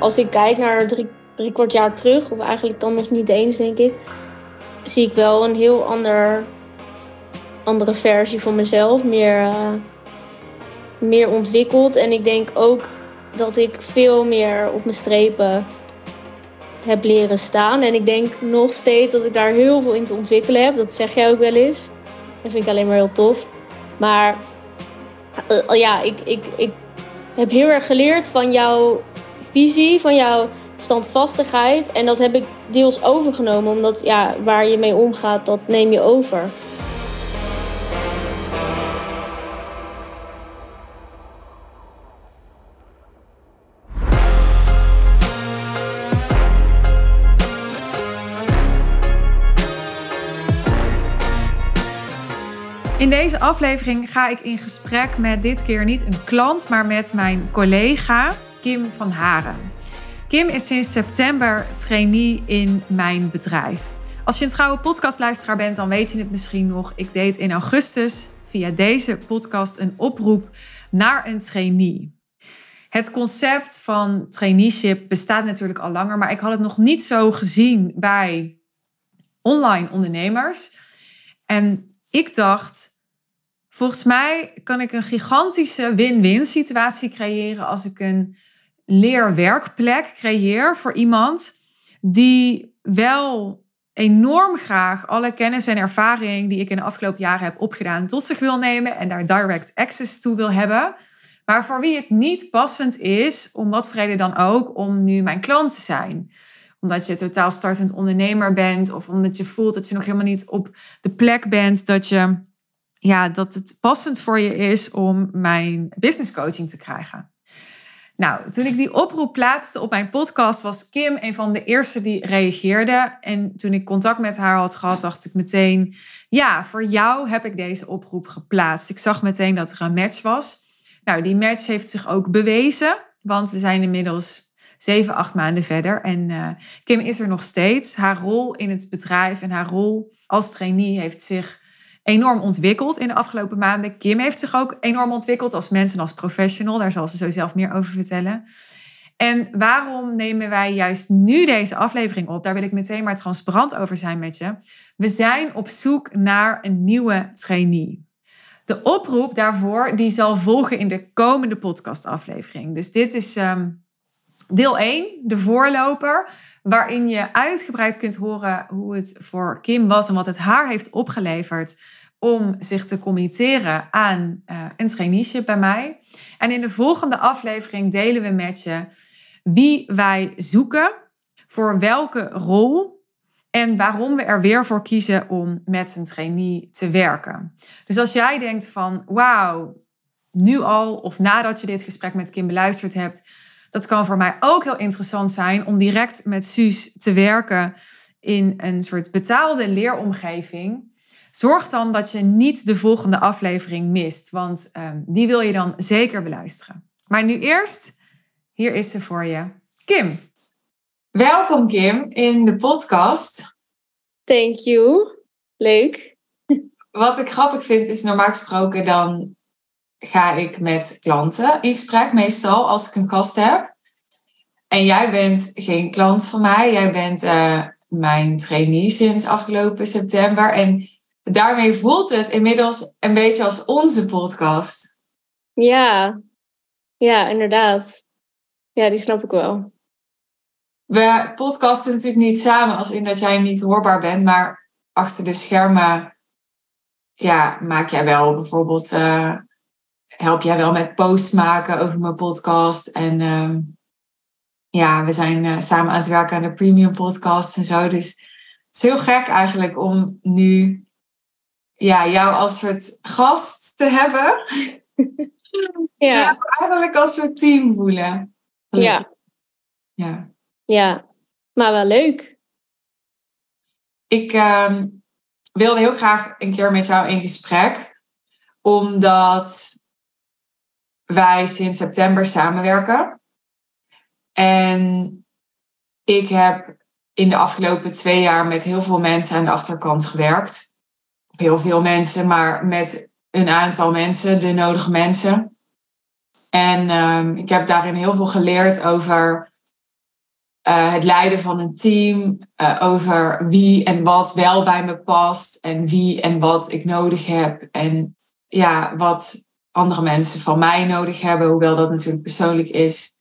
als ik kijk naar drie, drie kwart jaar terug, of eigenlijk dan nog niet eens, denk ik, zie ik wel een heel ander, andere versie van mezelf. Meer, uh, meer ontwikkeld. En ik denk ook dat ik veel meer op mijn strepen heb leren staan. En ik denk nog steeds dat ik daar heel veel in te ontwikkelen heb. Dat zeg jij ook wel eens. Dat vind ik alleen maar heel tof. Maar uh, ja, ik, ik, ik heb heel erg geleerd van jouw visie, van jouw standvastigheid. En dat heb ik deels overgenomen, omdat ja, waar je mee omgaat, dat neem je over. In deze aflevering ga ik in gesprek met dit keer niet een klant, maar met mijn collega Kim van Haren. Kim is sinds september trainee in mijn bedrijf. Als je een trouwe podcastluisteraar bent, dan weet je het misschien nog. Ik deed in augustus via deze podcast een oproep naar een trainee. Het concept van traineeship bestaat natuurlijk al langer, maar ik had het nog niet zo gezien bij online ondernemers. En ik dacht, volgens mij kan ik een gigantische win-win situatie creëren als ik een leerwerkplek creëer voor iemand die wel enorm graag alle kennis en ervaring die ik in de afgelopen jaren heb opgedaan tot zich wil nemen en daar direct access toe wil hebben. Maar voor wie het niet passend is, om wat vrede dan ook, om nu mijn klant te zijn omdat je totaal startend ondernemer bent of omdat je voelt dat je nog helemaal niet op de plek bent dat je ja, dat het passend voor je is om mijn business coaching te krijgen. Nou, toen ik die oproep plaatste op mijn podcast, was Kim een van de eerste die reageerde. En toen ik contact met haar had gehad, dacht ik meteen: ja, voor jou heb ik deze oproep geplaatst. Ik zag meteen dat er een match was. Nou, die match heeft zich ook bewezen, want we zijn inmiddels zeven, acht maanden verder. En uh, Kim is er nog steeds. Haar rol in het bedrijf en haar rol als trainee heeft zich enorm ontwikkeld in de afgelopen maanden. Kim heeft zich ook enorm ontwikkeld als mens en als professional. Daar zal ze zo zelf meer over vertellen. En waarom nemen wij juist nu deze aflevering op? Daar wil ik meteen maar transparant over zijn met je. We zijn op zoek naar een nieuwe trainee. De oproep daarvoor die zal volgen in de komende podcastaflevering. Dus dit is um, deel 1, de voorloper, waarin je uitgebreid kunt horen hoe het voor Kim was en wat het haar heeft opgeleverd om zich te committeren aan uh, een traineeship bij mij. En in de volgende aflevering delen we met je wie wij zoeken, voor welke rol en waarom we er weer voor kiezen om met een trainee te werken. Dus als jij denkt van wauw, nu al of nadat je dit gesprek met Kim beluisterd hebt, dat kan voor mij ook heel interessant zijn om direct met Suus te werken in een soort betaalde leeromgeving. Zorg dan dat je niet de volgende aflevering mist, want um, die wil je dan zeker beluisteren. Maar nu eerst, hier is ze voor je, Kim. Welkom Kim in de podcast. Thank you. Leuk. Wat ik grappig vind is normaal gesproken dan ga ik met klanten in gesprek, meestal als ik een gast heb. En jij bent geen klant van mij, jij bent uh, mijn trainee sinds afgelopen september. En daarmee voelt het inmiddels een beetje als onze podcast. Ja, ja, inderdaad. Ja, die snap ik wel. We podcasten natuurlijk niet samen als in dat jij niet hoorbaar bent, maar achter de schermen ja, maak jij wel bijvoorbeeld uh, help jij wel met posts maken over mijn podcast. En uh, ja, we zijn uh, samen aan het werken aan de premium podcast en zo. Dus het is heel gek eigenlijk om nu ja, jou als soort gast te hebben. ja. eigenlijk als soort team voelen. Ja. Ja. Ja, maar wel leuk. Ik uh, wilde heel graag een keer met jou in gesprek. Omdat wij sinds september samenwerken. En ik heb in de afgelopen twee jaar met heel veel mensen aan de achterkant gewerkt. Heel veel mensen, maar met een aantal mensen, de nodige mensen. En um, ik heb daarin heel veel geleerd over eh, het leiden van een team, eh, over wie en wat wel bij me past en wie en wat ik nodig heb en ja, wat andere mensen van mij nodig hebben, hoewel dat natuurlijk persoonlijk is.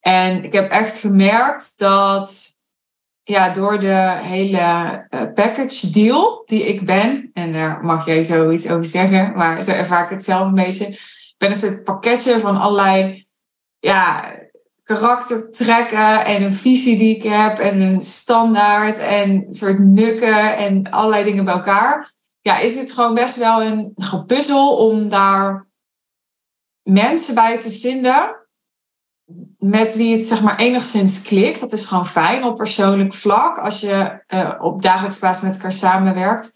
En ik heb echt gemerkt dat ja, door de hele uh, package deal die ik ben, en daar mag jij zoiets over zeggen, maar zo ervaar ik het zelf een beetje. Ik ben een soort pakketje van allerlei ja, karaktertrekken en een visie die ik heb en een standaard en een soort nukken en allerlei dingen bij elkaar. Ja, is het gewoon best wel een gepuzzel om daar mensen bij te vinden met wie het zeg maar enigszins klikt. Dat is gewoon fijn op persoonlijk vlak als je uh, op dagelijks basis met elkaar samenwerkt.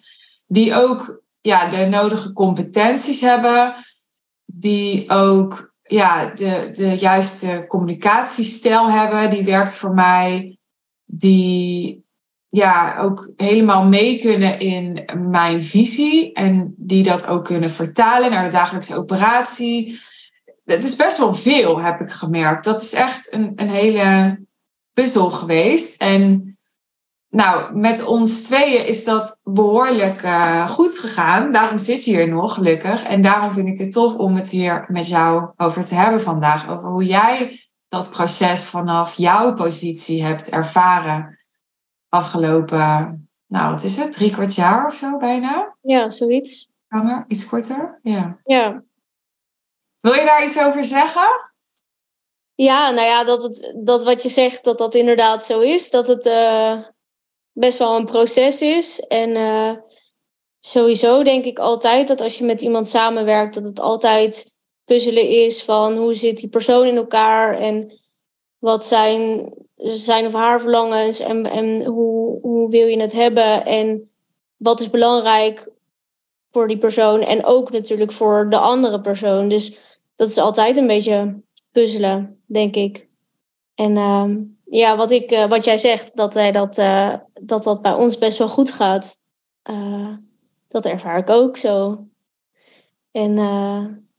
Die ook ja, de nodige competenties hebben. Die ook ja, de, de juiste communicatiestijl hebben. Die werkt voor mij. Die ja, ook helemaal mee kunnen in mijn visie. En die dat ook kunnen vertalen naar de dagelijkse operatie het is best wel veel, heb ik gemerkt. Dat is echt een, een hele puzzel geweest. En nou, met ons tweeën is dat behoorlijk uh, goed gegaan. Daarom zit je hier nog, gelukkig. En daarom vind ik het tof om het hier met jou over te hebben vandaag. Over hoe jij dat proces vanaf jouw positie hebt ervaren afgelopen, nou wat is het, drie kwart jaar of zo bijna? Ja, zoiets. Langer, iets korter? Ja. Ja, wil je daar iets over zeggen? Ja, nou ja, dat, het, dat wat je zegt, dat dat inderdaad zo is. Dat het uh, best wel een proces is. En uh, sowieso denk ik altijd dat als je met iemand samenwerkt, dat het altijd puzzelen is van hoe zit die persoon in elkaar en wat zijn zijn of haar verlangens en, en hoe, hoe wil je het hebben en wat is belangrijk voor die persoon en ook natuurlijk voor de andere persoon. Dus dat is altijd een beetje puzzelen, denk ik. En uh, ja, wat, ik, uh, wat jij zegt, dat, uh, dat, dat dat bij ons best wel goed gaat, eh, dat ervaar ik ook zo. En,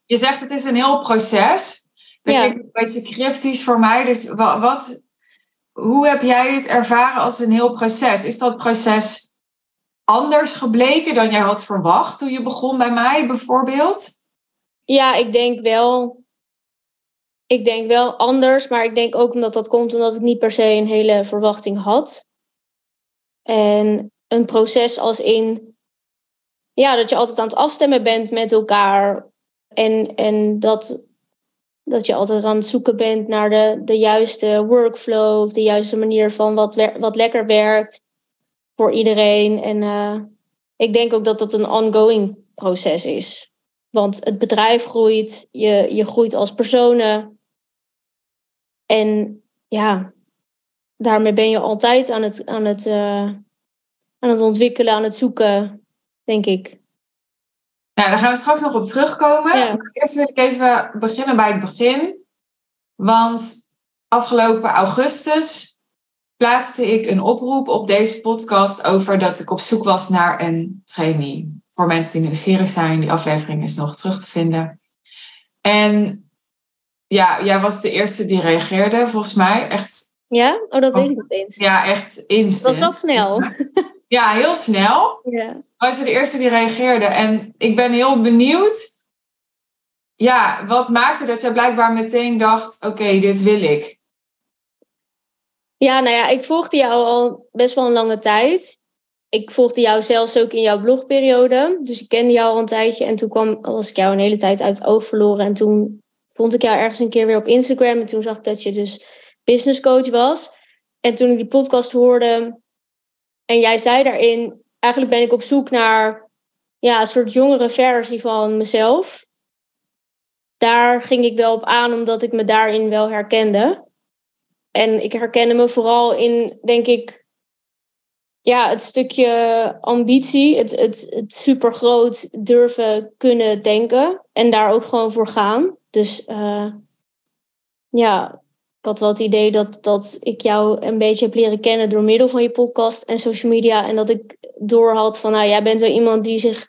Je zegt het is een heel proces. Dat ja. klinkt een beetje cryptisch voor mij. Dus wat, wat, hoe heb jij het ervaren als een heel proces? Is dat proces anders gebleken dan jij had verwacht toen je begon bij mij bijvoorbeeld? Ja, ik denk wel. Ik denk wel anders, maar ik denk ook omdat dat komt omdat ik niet per se een hele verwachting had. En een proces als in. Ja, dat je altijd aan het afstemmen bent met elkaar. En, en dat, dat je altijd aan het zoeken bent naar de, de juiste workflow, of de juiste manier van wat, wat lekker werkt voor iedereen. En uh, ik denk ook dat dat een ongoing proces is. Want het bedrijf groeit, je, je groeit als personen. En ja, daarmee ben je altijd aan het, aan het, uh, aan het ontwikkelen, aan het zoeken, denk ik. Nou, daar gaan we straks nog op terugkomen. Ja. Eerst wil ik even beginnen bij het begin. Want afgelopen augustus plaatste ik een oproep op deze podcast over dat ik op zoek was naar een trainee voor mensen die nieuwsgierig zijn, die aflevering is nog terug te vinden. En ja, jij was de eerste die reageerde, volgens mij. Echt. Ja? Oh, dat weet ik niet eens. Ja, echt instant. Dat was snel. Ja, heel snel. Ja. Was je de eerste die reageerde. En ik ben heel benieuwd. Ja, wat maakte dat jij blijkbaar meteen dacht: oké, dit wil ik? Ja, nou ja, ik volgde jou al best wel een lange tijd ik volgde jou zelfs ook in jouw blogperiode. Dus ik kende jou al een tijdje. En toen kwam, was ik jou een hele tijd uit het oog verloren. En toen vond ik jou ergens een keer weer op Instagram. En toen zag ik dat je dus business coach was. En toen ik die podcast hoorde. En jij zei daarin. Eigenlijk ben ik op zoek naar ja, een soort jongere versie van mezelf. Daar ging ik wel op aan, omdat ik me daarin wel herkende. En ik herkende me vooral in, denk ik, ja, het stukje ambitie, het, het, supergroot durven kunnen denken en daar ook gewoon voor gaan. Dus uh, ja, ik had wel het idee dat, dat ik jou een beetje heb leren kennen door middel van je podcast en social media. En dat ik door had van, nou, jij bent wel iemand die zich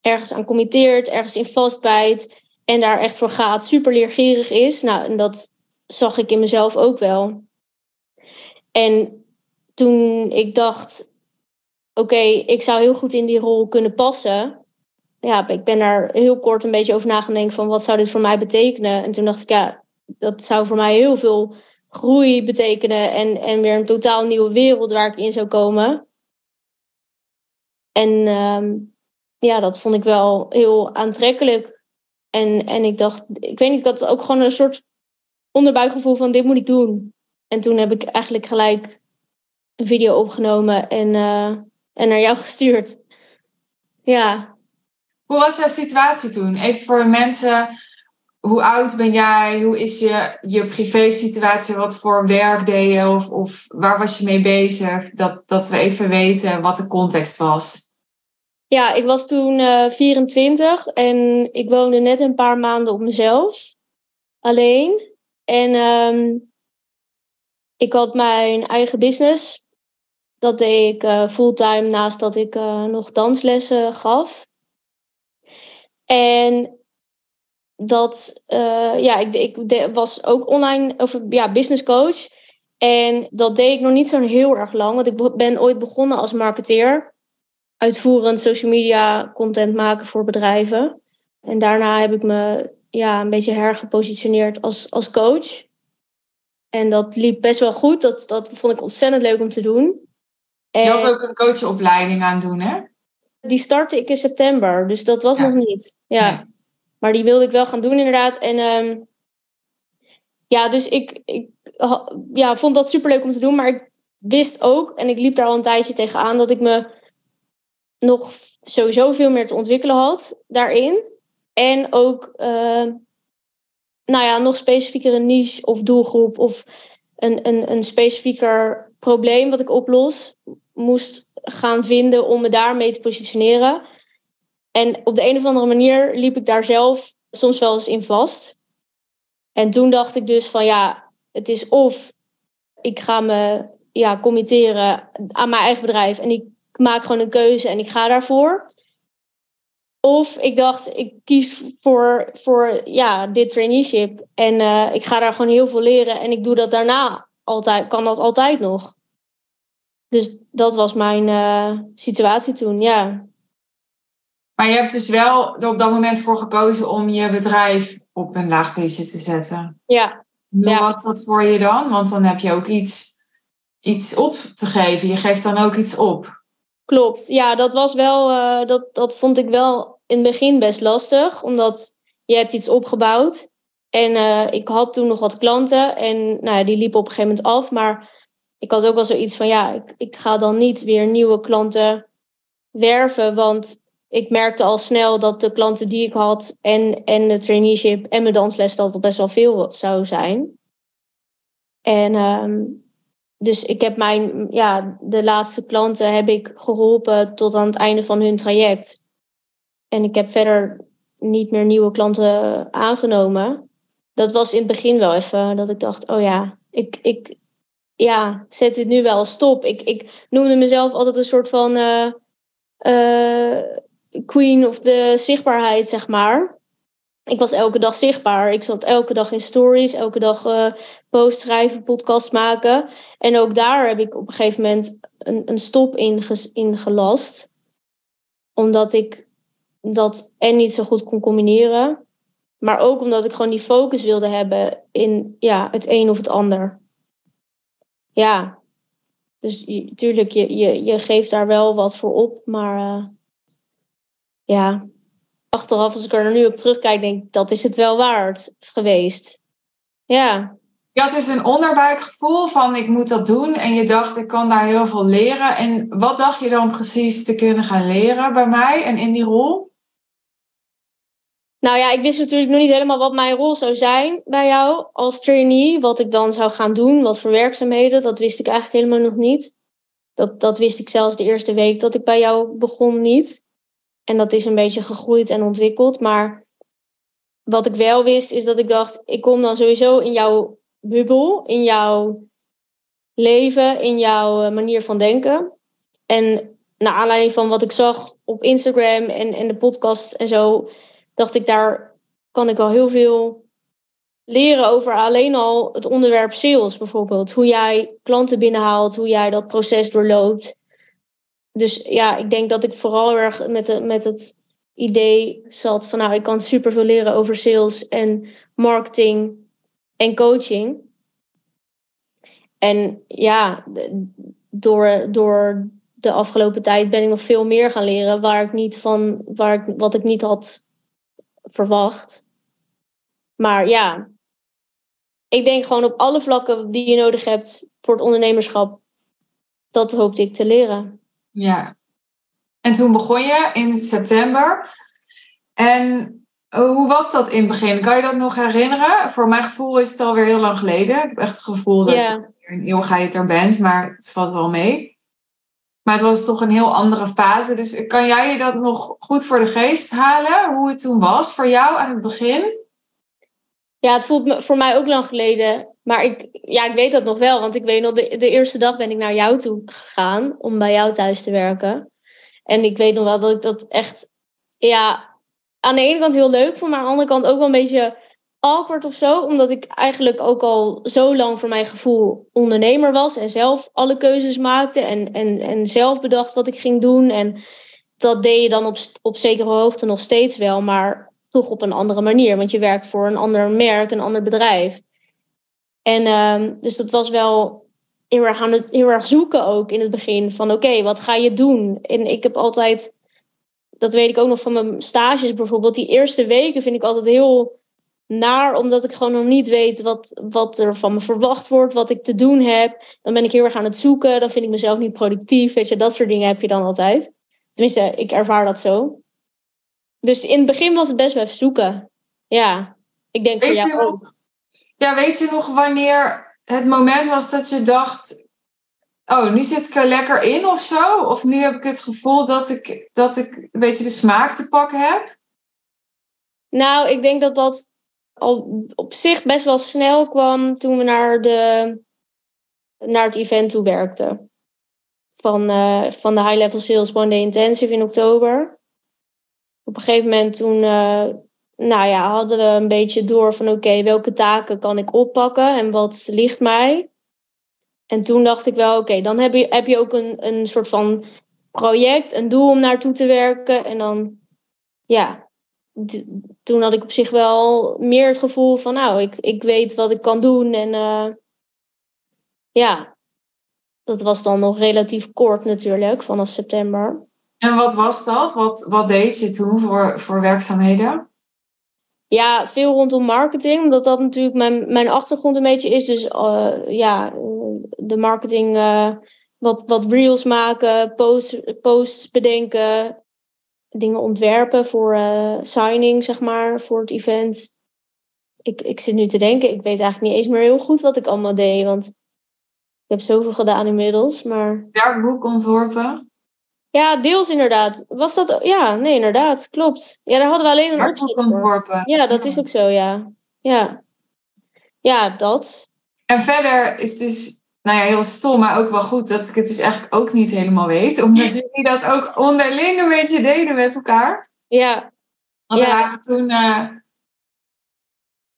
ergens aan committeert, ergens in vastbijt en daar echt voor gaat, super leergierig is. Nou, en dat zag ik in mezelf ook wel. En toen ik dacht, oké, ik zou heel goed in die rol kunnen passen. Ja, ik ben daar heel kort een beetje over nagedacht van wat zou dit voor mij betekenen. En toen dacht ik, ja, dat zou voor mij heel veel groei betekenen en, en weer een totaal nieuwe wereld waar ik in zou komen. En ehm, ja, dat vond ik wel heel aantrekkelijk. En, en ik dacht, ik weet niet, ik had ook gewoon een soort onderbuikgevoel van dit moet ik doen. En toen heb ik eigenlijk gelijk een video opgenomen en, uh, en naar jou gestuurd. Ja. Hoe was jouw situatie toen? Even voor mensen, hoe oud ben jij? Hoe is je, je privé situatie? Wat voor werk deed je? Of, of waar was je mee bezig? Dat, dat we even weten wat de context was. Ja, ik was toen uh, 24 en ik woonde net een paar maanden op mezelf. Alleen. En um, ik had mijn eigen business. Dat deed ik uh, fulltime naast dat ik uh, nog danslessen gaf. En dat, uh, ja, ik, ik was ook online, of ja, business coach. En dat deed ik nog niet zo heel erg lang, want ik ben ooit begonnen als marketeer. Uitvoerend social media content maken voor bedrijven. En daarna heb ik me ja, een beetje hergepositioneerd als, als coach. En dat liep best wel goed. Dat, dat vond ik ontzettend leuk om te doen. En je had ook een coachopleiding aan doen, hè? Die startte ik in september, dus dat was nog niet. Ja. Maar die wilde ik wel gaan doen, inderdaad. En um, ja, dus ik, ik ja, vond dat superleuk om te doen. Maar ik wist ook, en ik liep daar al een tijdje tegenaan, dat ik me nog sowieso veel meer te ontwikkelen had daarin. En ook, uh, nou ja, nog specifiekere niche of doelgroep of een, een, een specifieker probleem wat ik oplos moest gaan vinden om me daarmee te positioneren. En op de een of andere manier liep ik daar zelf soms wel eens in vast. En toen dacht ik dus van ja, het is of ik ga me ja, committeren aan mijn eigen bedrijf en ik maak gewoon een keuze en ik ga daarvoor. Of ik dacht, ik kies voor, voor ja, dit traineeship en uh, ik ga daar gewoon heel veel leren en ik doe dat daarna altijd, kan dat altijd nog. Dus dat was mijn uh, situatie toen, ja. Maar je hebt dus wel er op dat moment voor gekozen om je bedrijf op een laag pitje te zetten. Ja. Hoe ja. was dat voor je dan? Want dan heb je ook iets, iets op te geven. Je geeft dan ook iets op. Klopt. Ja, dat was wel, uh, dat, dat vond ik wel in het begin best lastig. Omdat je hebt iets opgebouwd. En uh, ik had toen nog wat klanten. En nou, die liepen op een gegeven moment af. Maar ik had ook wel zoiets van, ja, ik, ik ga dan niet weer nieuwe klanten werven. Want ik merkte al snel dat de klanten die ik had en, en de traineeship en mijn dansles, dat het best wel veel zou zijn. En um, dus ik heb mijn, ja, de laatste klanten heb ik geholpen tot aan het einde van hun traject. En ik heb verder niet meer nieuwe klanten aangenomen. Dat was in het begin wel even dat ik dacht, oh ja, ik, ik ja, zet dit nu wel stop. Ik, ik noemde mezelf altijd een soort van uh, uh, queen of de zichtbaarheid, zeg maar. Ik was elke dag zichtbaar. Ik zat elke dag in stories, elke dag uh, post schrijven, podcast maken. En ook daar heb ik op een gegeven moment een, een stop in, in gelast. Omdat ik dat en niet zo goed kon combineren. Maar ook omdat ik gewoon die focus wilde hebben in ja, het een of het ander. Ja, dus natuurlijk, je, je, je geeft daar wel wat voor op. Maar uh, ja, achteraf, als ik er nu op terugkijk, denk ik dat is het wel waard geweest. Ja. Je had een onderbuikgevoel van ik moet dat doen en je dacht ik kan daar heel veel leren. En wat dacht je dan precies te kunnen gaan leren bij mij en in die rol? Nou ja, ik wist natuurlijk nog niet helemaal wat mijn rol zou zijn bij jou als trainee. Wat ik dan zou gaan doen, wat voor werkzaamheden, dat wist ik eigenlijk helemaal nog niet. Dat, dat wist ik zelfs de eerste week dat ik bij jou begon niet. En dat is een beetje gegroeid en ontwikkeld. Maar wat ik wel wist, is dat ik dacht, ik kom dan sowieso in jouw bubbel, in jouw leven, in jouw eh, manier van denken. En naar aanleiding van wat ik zag op Instagram en, en de podcast en zo, dacht ik, daar kan ik wel heel veel leren over alleen al het onderwerp sales bijvoorbeeld. Hoe jij klanten binnenhaalt, hoe jij dat proces doorloopt. Dus ja, ik denk dat ik vooral erg met, de, met het idee zat van nou, ik kan superveel leren over sales en marketing en coaching. En ja, door, door de afgelopen tijd ben ik nog veel meer gaan leren waar ik niet van, waar ik, wat ik niet had verwacht. Maar ja, ik denk gewoon op alle vlakken die je nodig hebt voor het ondernemerschap, dat hoopte ik te leren. Ja. En toen begon je in september. En hoe was dat in het begin? Kan je dat nog herinneren? Voor mijn gevoel is het alweer heel lang geleden. Ik heb echt het gevoel dat je een eeuwigheid er bent, maar het valt wel mee. Maar het was toch een heel andere fase. Dus kan jij je dat nog goed voor de geest halen? Hoe het toen was voor jou aan het begin? Ja, het voelt voor mij ook lang geleden. Maar ik, ja, ik weet dat nog wel. Want ik weet nog, de, de eerste dag ben ik naar jou toe gegaan om bij jou thuis te werken. En ik weet nog wel dat ik dat echt, ja, aan de ene kant heel leuk vond, maar aan de andere kant ook wel een beetje awkward of zo. Omdat ik eigenlijk ook al zo lang voor mijn gevoel ondernemer was en zelf alle keuzes maakte en, en, en zelf bedacht wat ik ging doen. En dat deed je dan op, op zekere hoogte nog steeds wel, maar toch op een andere manier. Want je werkt voor een ander merk, een ander bedrijf. En uh, dus dat was wel heel erg het heel erg zoeken ook in het begin. Van oké, wat ga je doen? En ik heb altijd, dat weet ik ook nog van mijn stages bijvoorbeeld. Die eerste weken vind ik altijd heel naar, omdat ik gewoon nog niet weet wat, wat er van me verwacht wordt, wat ik te doen heb. Dan ben ik heel erg aan het zoeken. Dan vind ik mezelf niet productief. Weet je, dat soort dingen heb je dan altijd. Tenminste, ik ervaar dat zo. Dus in het begin was het best wel even zoeken. Ja, ik denk weet voor jou ook. Ja, weet je nog wanneer het moment was dat je dacht... Oh, nu zit ik er lekker in of zo? Of nu heb ik het gevoel dat ik, dat ik een beetje de smaak te pakken heb? Nou, ik denk dat dat al op zich best wel snel kwam toen we naar, de, naar het event toe werkten. Van, uh, van de High Level Sales One Day Intensive in oktober. Op een gegeven moment toen uh, nou ja, hadden we een beetje door van oké, welke taken kan ik oppakken en wat ligt mij. En toen dacht ik wel, oké, dan heb je, heb je ook een, een soort van project, een doel om naartoe te werken. En dan, ja, toen had ik op zich wel meer het gevoel van, nou, ik, ik weet wat ik kan doen. En uh, ja, dat was dan nog relatief kort natuurlijk, vanaf september. En wat was dat? Wat, wat deed je toen voor, voor werkzaamheden? Ja, veel rondom marketing, omdat dat natuurlijk mijn, mijn achtergrond een beetje is. Dus uh, ja, de marketing, uh, wat, wat reels maken, posts, posts bedenken, dingen ontwerpen voor uh, signing, zeg maar, voor het event. Ik, ik zit nu te denken, ik weet eigenlijk niet eens meer heel goed wat ik allemaal deed, want ik heb zoveel gedaan inmiddels. Maar... Werkboek ontworpen? Ja, deels inderdaad. Was dat... Ja, nee, inderdaad. Klopt. Ja, daar hadden we alleen een opzet ontworpen. Ja, dat is ook zo, ja. Ja. Ja, dat. En verder is dus, nou ja, heel stom, maar ook wel goed dat ik het dus eigenlijk ook niet helemaal weet. Omdat jullie dat ook onderling een beetje deden met elkaar. Ja. Want er waren toen uh,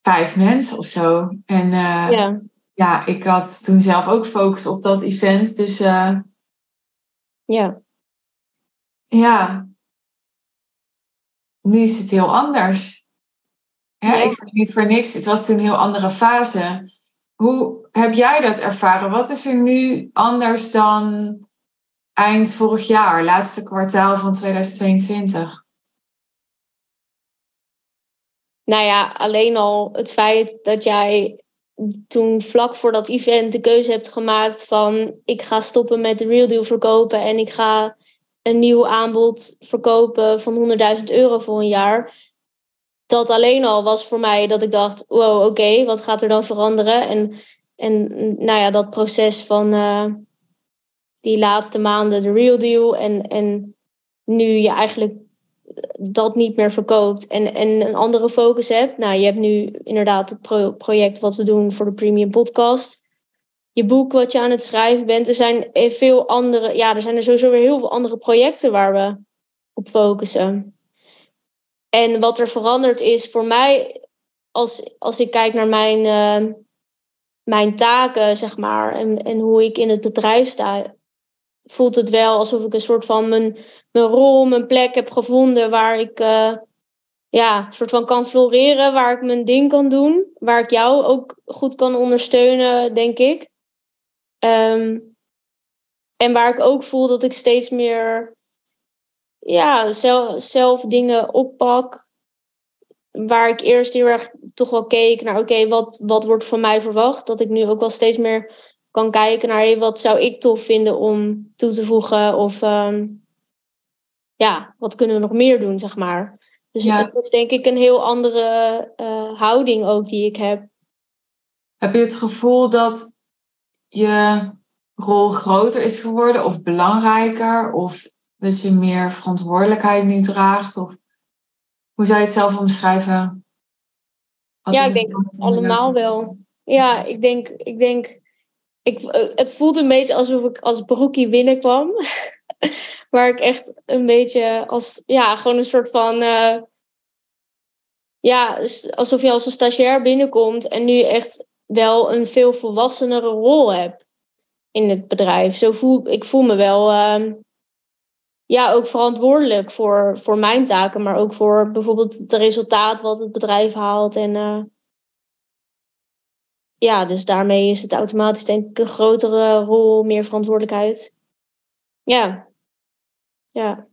vijf mensen of zo. En uh, ja. ja, ik had toen zelf ook focus op dat event. Dus uh, ja. Ja. Nu is het heel anders. Ja, Ik zeg niet voor niks. Het was toen een heel andere fase. Hoe heb jij dat ervaren? Wat is er nu anders dan eind vorig jaar, laatste kwartaal van 2022? Nou ja, alleen al het feit dat jij toen vlak voor dat event de keuze hebt gemaakt van ik ga stoppen met de Real Deal verkopen en ik ga een nieuw aanbod verkopen van 100.000 euro voor een jaar. Dat alleen al was voor mij dat ik dacht: wow, oké, wat gaat er dan veranderen? En, en nou ja, dat proces van uh, die laatste maanden, de real deal. En, en nu je eigenlijk dat niet meer verkoopt en, en een andere focus hebt. Nou, je hebt nu inderdaad het project wat we doen voor de Premium Podcast je boek wat je aan het schrijven bent. Er zijn veel andere, ja, er zijn er sowieso weer heel veel andere projecten waar we op focussen. En wat er veranderd is voor mij, als, als ik kijk naar mijn, eh, mijn taken, zeg maar, en, en hoe ik in het bedrijf sta, voelt het wel alsof ik een soort van mijn, mijn rol, mijn plek heb gevonden waar ik uh, ja, soort van kan floreren, waar ik mijn ding kan doen, waar ik jou ook goed kan ondersteunen, denk ik. Ehm, en waar ik ook voel dat ik steeds meer ja, zelf, zelf dingen oppak. Waar ik eerst heel erg toch wel keek naar, oké, wat, wat wordt van mij verwacht? Dat ik nu ook wel steeds meer kan kijken naar, hey, wat zou ik tof vinden om toe te voegen? Of ehm, ja, wat kunnen we nog meer doen, zeg maar. Dus ja. dat is denk ik een heel andere uh, houding ook die ik heb. Heb je het gevoel dat je rol groter is geworden of belangrijker? Of dat je meer verantwoordelijkheid nu draagt? Of hoe zou je het zelf omschrijven? Wat ja, ik denk allemaal wel. Ja, ik denk, ik denk ik, het voelt een beetje alsof ik als broekie binnenkwam. Waar ik echt een beetje als, ja, gewoon een soort van, uh, ja, alsof je als een stagiair binnenkomt en nu echt wel een veel volwassenere rol hebt in het bedrijf. Zo voel ik voel me wel, uh, ja, ook verantwoordelijk voor, voor mijn taken, maar ook voor bijvoorbeeld het resultaat wat het bedrijf haalt en uh, ja, dus daarmee is het automatisch denk ik een grotere rol, meer verantwoordelijkheid. Ja. Ja.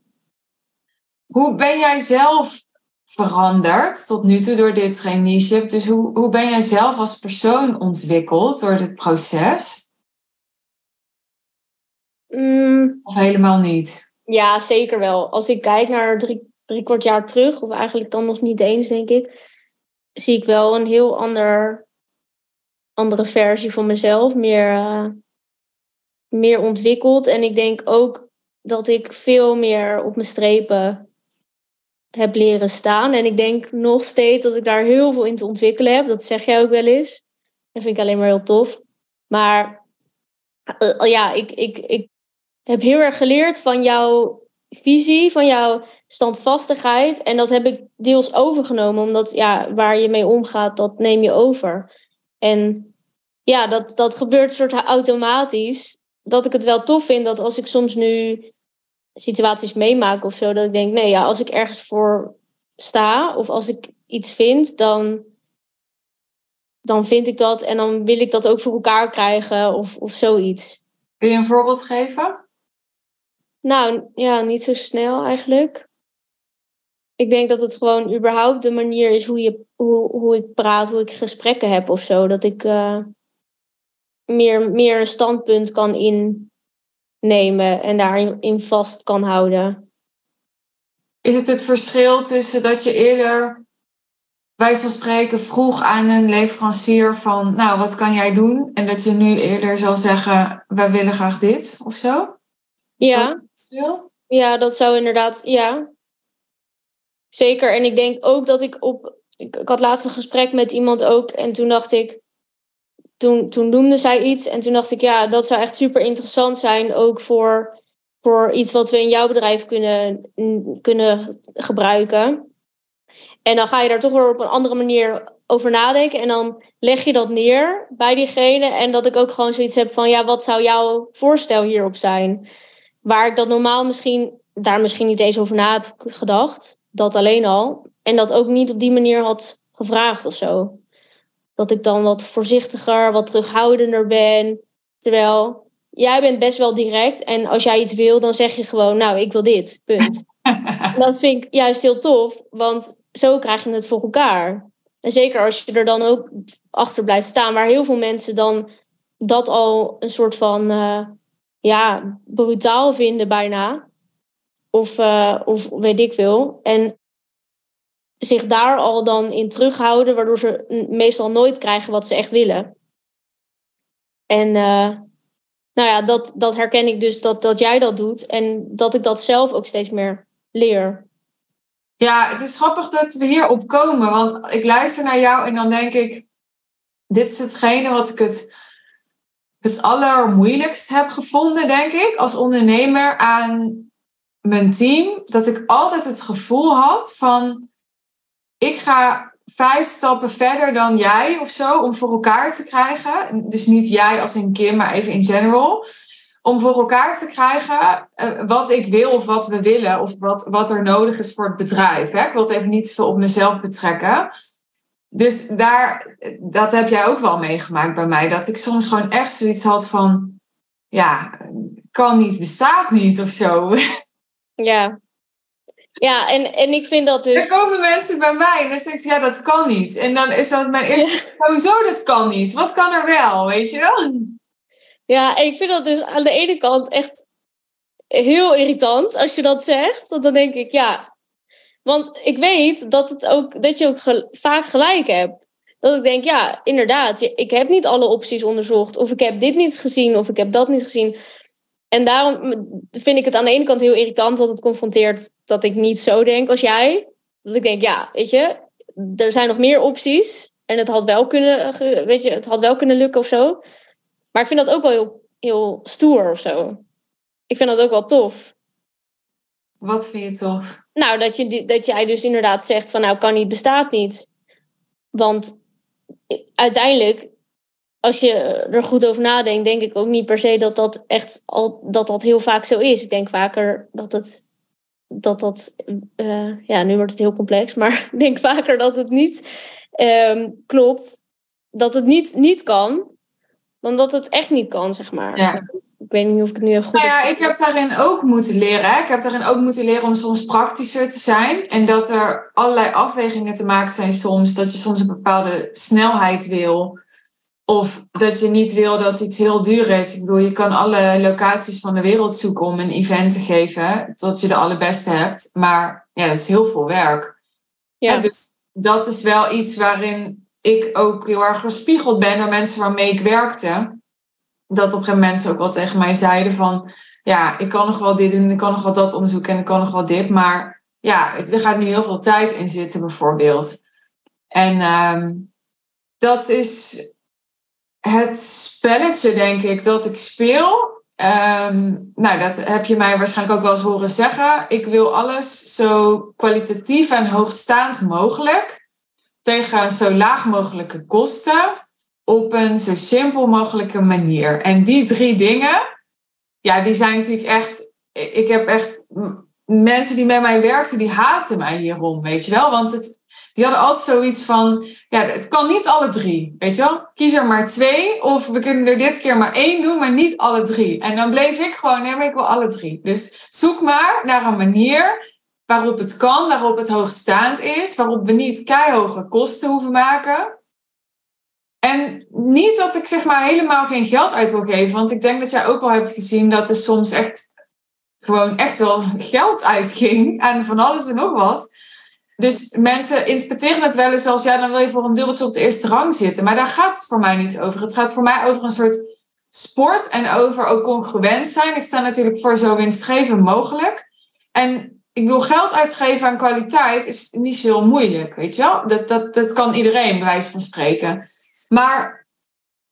Hoe ben jij zelf veranderd tot nu toe door dit traineeship? Dus hoe, hoe ben jij zelf als persoon ontwikkeld door dit proces? Mm. Of helemaal niet? Ja, zeker wel. Als ik kijk naar drie, drie kwart jaar terug, of eigenlijk dan nog niet eens, denk ik, zie ik wel een heel ander andere versie van mezelf, meer, uh, meer ontwikkeld. En ik denk ook dat ik veel meer op mijn strepen heb leren staan. En ik denk nog steeds dat ik daar heel veel in te ontwikkelen heb. Dat zeg jij ook wel eens. Dat vind ik alleen maar heel tof. Maar uh, ja, ik, ik, ik heb heel erg geleerd van jouw visie, van jouw standvastigheid. En dat heb ik deels overgenomen, omdat ja, waar je mee omgaat, dat neem je over. En ja, dat, dat gebeurt soort automatisch. Dat ik het wel tof vind dat als ik soms nu situaties meemaak of zo, dat ik denk, nee, ja, als ik ergens voor sta of als ik iets vind, dan, dan vind ik dat en dan wil ik dat ook voor elkaar krijgen of, of zoiets. Kun je een voorbeeld geven? Nou, ja, niet zo snel eigenlijk. Ik denk dat het gewoon überhaupt de manier is hoe, je, hoe, hoe ik praat, hoe ik gesprekken heb of zo. Dat ik uh, meer, meer een standpunt kan innemen en daarin vast kan houden. Is het het verschil tussen dat je eerder, wij van spreken, vroeg aan een leverancier van, nou, wat kan jij doen? En dat je nu eerder zal zeggen, wij willen graag dit of zo? Ja. Dat ja, dat zou inderdaad, ja. Zeker. En ik denk ook dat ik op. Ik, ik had laatst een gesprek met iemand ook. En toen dacht ik. Toen, toen noemde zij iets. En toen dacht ik, ja, dat zou echt super interessant zijn. Ook voor, voor iets wat we in jouw bedrijf kunnen, kunnen gebruiken. En dan ga je daar toch weer op een andere manier over nadenken. En dan leg je dat neer bij diegene. En dat ik ook gewoon zoiets heb van, ja, wat zou jouw voorstel hierop zijn? Waar ik dat normaal misschien, daar misschien niet eens over na heb gedacht dat alleen al. En dat ook niet op die manier had gevraagd of zo. Dat ik dan wat voorzichtiger, wat terughoudender ben. Terwijl jij bent best wel direct. En als jij iets wil, dan zeg je gewoon, nou, ik wil dit. Punt. dat vind ik juist heel tof, want zo krijg je het voor elkaar. En zeker als je er dan ook achter blijft staan, waar heel veel mensen dan dat al een soort van uh, ja, brutaal vinden bijna. Of, uh, of weet ik veel. En zich daar al dan in terughouden, waardoor ze meestal nooit krijgen wat ze echt willen. En uh, nou ja, dat, dat herken ik dus dat, dat jij dat doet en dat ik dat zelf ook steeds meer leer. Ja, het is grappig dat we hier op komen, want ik luister naar jou en dan denk ik, dit is hetgene wat ik het, het allermoeilijkst heb gevonden, denk ik, als ondernemer aan mijn team dat ik altijd het gevoel had van ik ga vijf stappen verder dan jij of zo om voor elkaar te krijgen. Dus niet jij als een Kim, maar even in general. Om voor elkaar te krijgen uh, wat ik wil of wat we willen of wat, wat er nodig is voor het bedrijf. Hè? Ik wil het even niet veel op mezelf betrekken. Dus daar, dat heb jij ook wel meegemaakt bij mij. Dat ik soms gewoon echt zoiets had van, ja, kan niet, bestaat niet of zo. Ja, ja, en, en ik vind dat dus... Er komen mensen bij mij en dan zeg ik, ja, dat kan niet. En dan is dat mijn eerste, sowieso, dat kan niet. Wat kan er wel, weet je wel? Ja, en ik vind dat dus aan de ene kant echt heel irritant als je dat zegt. Want dan denk ik, ja... Want ik weet dat, het ook, dat je ook vaak gelijk hebt. Dat ik denk, ja, inderdaad, ik heb niet alle opties onderzocht. Of ik heb dit niet gezien, of ik heb dat niet gezien. En daarom vind ik het aan de ene kant heel irritant dat het confronteert dat ik niet zo denk als jij. Dat ik denk, ja, weet je, er zijn nog meer opties. En het had wel kunnen, weet je, het had wel kunnen lukken of zo. Maar ik vind dat ook wel heel, heel stoer of zo. Ik vind dat ook wel tof. Wat vind je tof? Nou, dat, je, dat jij dus inderdaad zegt van nou, kan niet, bestaat niet. Want uiteindelijk als je er goed over nadenkt, denk ik ook niet per se dat dat echt al dat dat heel vaak zo is. Ik denk vaker dat het dat dat uh, ja, nu wordt het heel complex, maar ik denk vaker dat het niet um, klopt, dat het niet, niet kan, dan dat het echt niet kan, zeg maar. Ja. Ik weet niet of ik het nu heel goed. Nou ja, ik heb daarin ook moeten leren. Ik heb daarin ook moeten leren om soms praktischer te zijn. En dat er allerlei afwegingen te maken zijn soms. Dat je soms een bepaalde snelheid wil. Of dat je niet wil dat iets heel duur is. Ik bedoel, je kan alle locaties van de wereld zoeken om een event te geven. Tot je de allerbeste hebt. Maar ja, dat is heel veel werk. Ja. dus dat is wel iets waarin ik ook heel erg gespiegeld ben door mensen waarmee ik werkte. Dat op een gegeven moment ook wel tegen mij zeiden van... Ja, ik kan nog wel dit doen, ik kan nog wel dat onderzoeken en ik kan nog wel dit. Maar ja, er gaat nu heel veel tijd in zitten bijvoorbeeld. En um, dat is het spelletje, denk ik, dat ik speel. Um, nou, dat heb je mij waarschijnlijk ook wel eens horen zeggen. Ik wil alles zo kwalitatief en hoogstaand mogelijk. Tegen zo laag mogelijke kosten. Op een zo simpel mogelijke manier. En die drie dingen, ja, die zijn natuurlijk echt. Ik heb echt mensen die met mij werkten, die haten mij hierom, weet je wel. Want het, die hadden altijd zoiets van, ja, het kan niet alle drie, weet je wel? Kies er maar twee, of we kunnen er dit keer maar één doen, maar niet alle drie. En dan bleef ik gewoon, nee, maar ik wil alle drie. Dus zoek maar naar een manier waarop het kan, waarop het hoogstaand is, waarop we niet keihoge kosten hoeven maken. En niet dat ik zeg maar helemaal geen geld uit wil geven, want ik denk dat jij ook wel hebt gezien dat er soms echt gewoon echt wel geld uitging aan van alles en nog wat. Dus mensen interpreteren het wel eens als, ja, dan wil je voor een dubbeltje op de eerste rang zitten. Maar daar gaat het voor mij niet over. Het gaat voor mij over een soort sport en over ook congruent zijn. Ik sta natuurlijk voor zo winstgevend mogelijk. En ik bedoel, geld uitgeven aan kwaliteit is niet zo moeilijk, weet je wel? Dat, dat, dat kan iedereen, bij wijze van spreken. Maar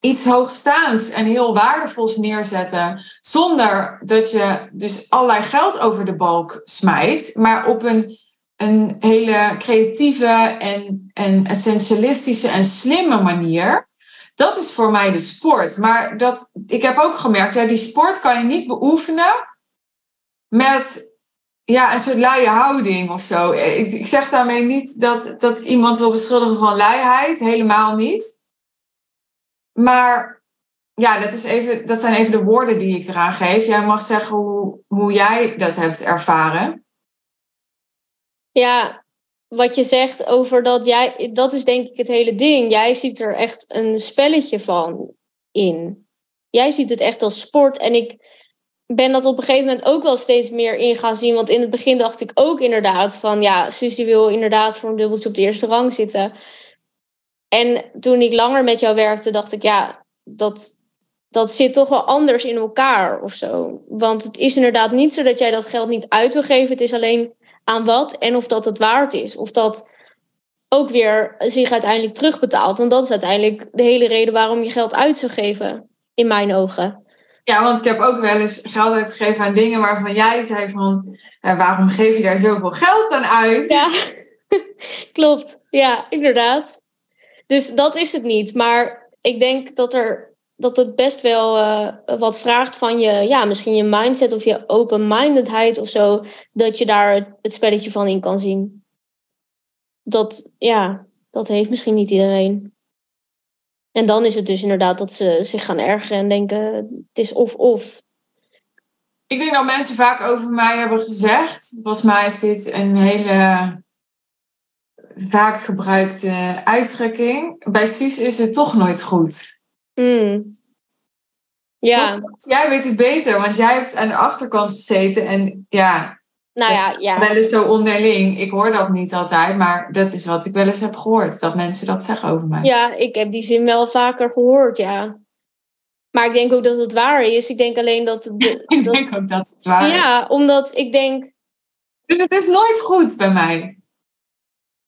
iets hoogstaands en heel waardevols neerzetten, zonder dat je dus allerlei geld over de balk smijt, maar op een een hele creatieve en, en essentialistische en slimme manier. Dat is voor mij de sport. Maar dat, ik heb ook gemerkt, ja, die sport kan je niet beoefenen met ja, een soort luie houding of zo. Ik, ik zeg daarmee niet dat, dat iemand wil beschuldigen van luiheid. Helemaal niet. Maar ja, dat, is even, dat zijn even de woorden die ik eraan geef. Jij mag zeggen hoe, hoe jij dat hebt ervaren. Ja, wat je zegt over dat jij, dat is denk ik het hele ding. Jij ziet er echt een spelletje van in. Jij ziet het echt als sport. En ik ben dat op een gegeven moment ook wel steeds meer in gaan zien. Want in het begin dacht ik ook inderdaad van ja, Suus die wil inderdaad voor een dubbeltje op de eerste rang zitten. En toen ik langer met jou werkte, dacht ik ja, dat, dat zit toch wel anders in elkaar of zo. Want het is inderdaad niet zo dat jij dat geld niet uit wil geven. Het is alleen aan wat en of dat het waard is. Of dat ook weer zich uiteindelijk terugbetaalt. Want dat is uiteindelijk de hele reden waarom je geld uit zou geven, in mijn ogen. Ja, want ik heb ook wel eens geld uitgegeven aan dingen waarvan jij zei van... waarom geef je daar zoveel geld dan uit? Ja. Klopt, ja, inderdaad. Dus dat is het niet. Maar ik denk dat, er, dat het best wel uh, wat vraagt van je, ja, misschien je mindset of je open-mindedheid of zo, dat je daar het spelletje van in kan zien. Dat, ja, dat heeft misschien niet iedereen. En dan is het dus inderdaad dat ze zich gaan ergeren en denken: het is of-of. Ik denk dat mensen vaak over mij hebben gezegd. Volgens mij is dit een hele vaak gebruikte uitdrukking. Bij Suus is het toch nooit goed. Mm. Ja. jij weet het beter, want jij hebt aan de achterkant gezeten en ja. Nou ja, ja. Wel eens zo onderling. Ik hoor dat niet altijd, maar dat is wat ik wel eens heb gehoord. Dat mensen dat zeggen over mij. Ja, ik heb die zin wel vaker gehoord, ja. Maar ik denk ook dat het waar is. Ik denk alleen dat... De, ik denk ook dat het waar is. Ja, omdat ik denk... Dus het is nooit goed bij mij.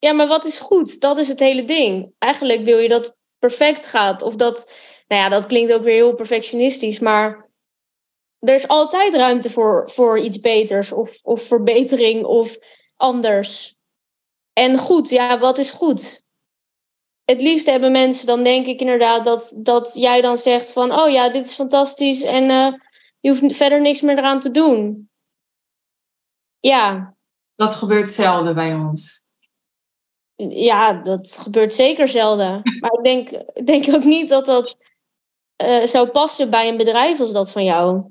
Ja, maar wat is goed? Dat is het hele ding. Eigenlijk wil je dat perfect gaat. Of dat... Nou ja, dat klinkt ook weer heel perfectionistisch, maar... Er is altijd ruimte voor, voor iets beters of, of verbetering of anders. En goed, ja, wat is goed? het liefst hebben mensen, dan denk ik inderdaad dat, dat jij dan zegt van, oh ja, dit is fantastisch en uh, je hoeft verder niks meer eraan te doen. Ja. Dat gebeurt zelden bij ons. Ja, dat gebeurt zeker zelden. Maar ik denk, ik denk ook niet dat dat uh, zou passen bij een bedrijf als dat van jou.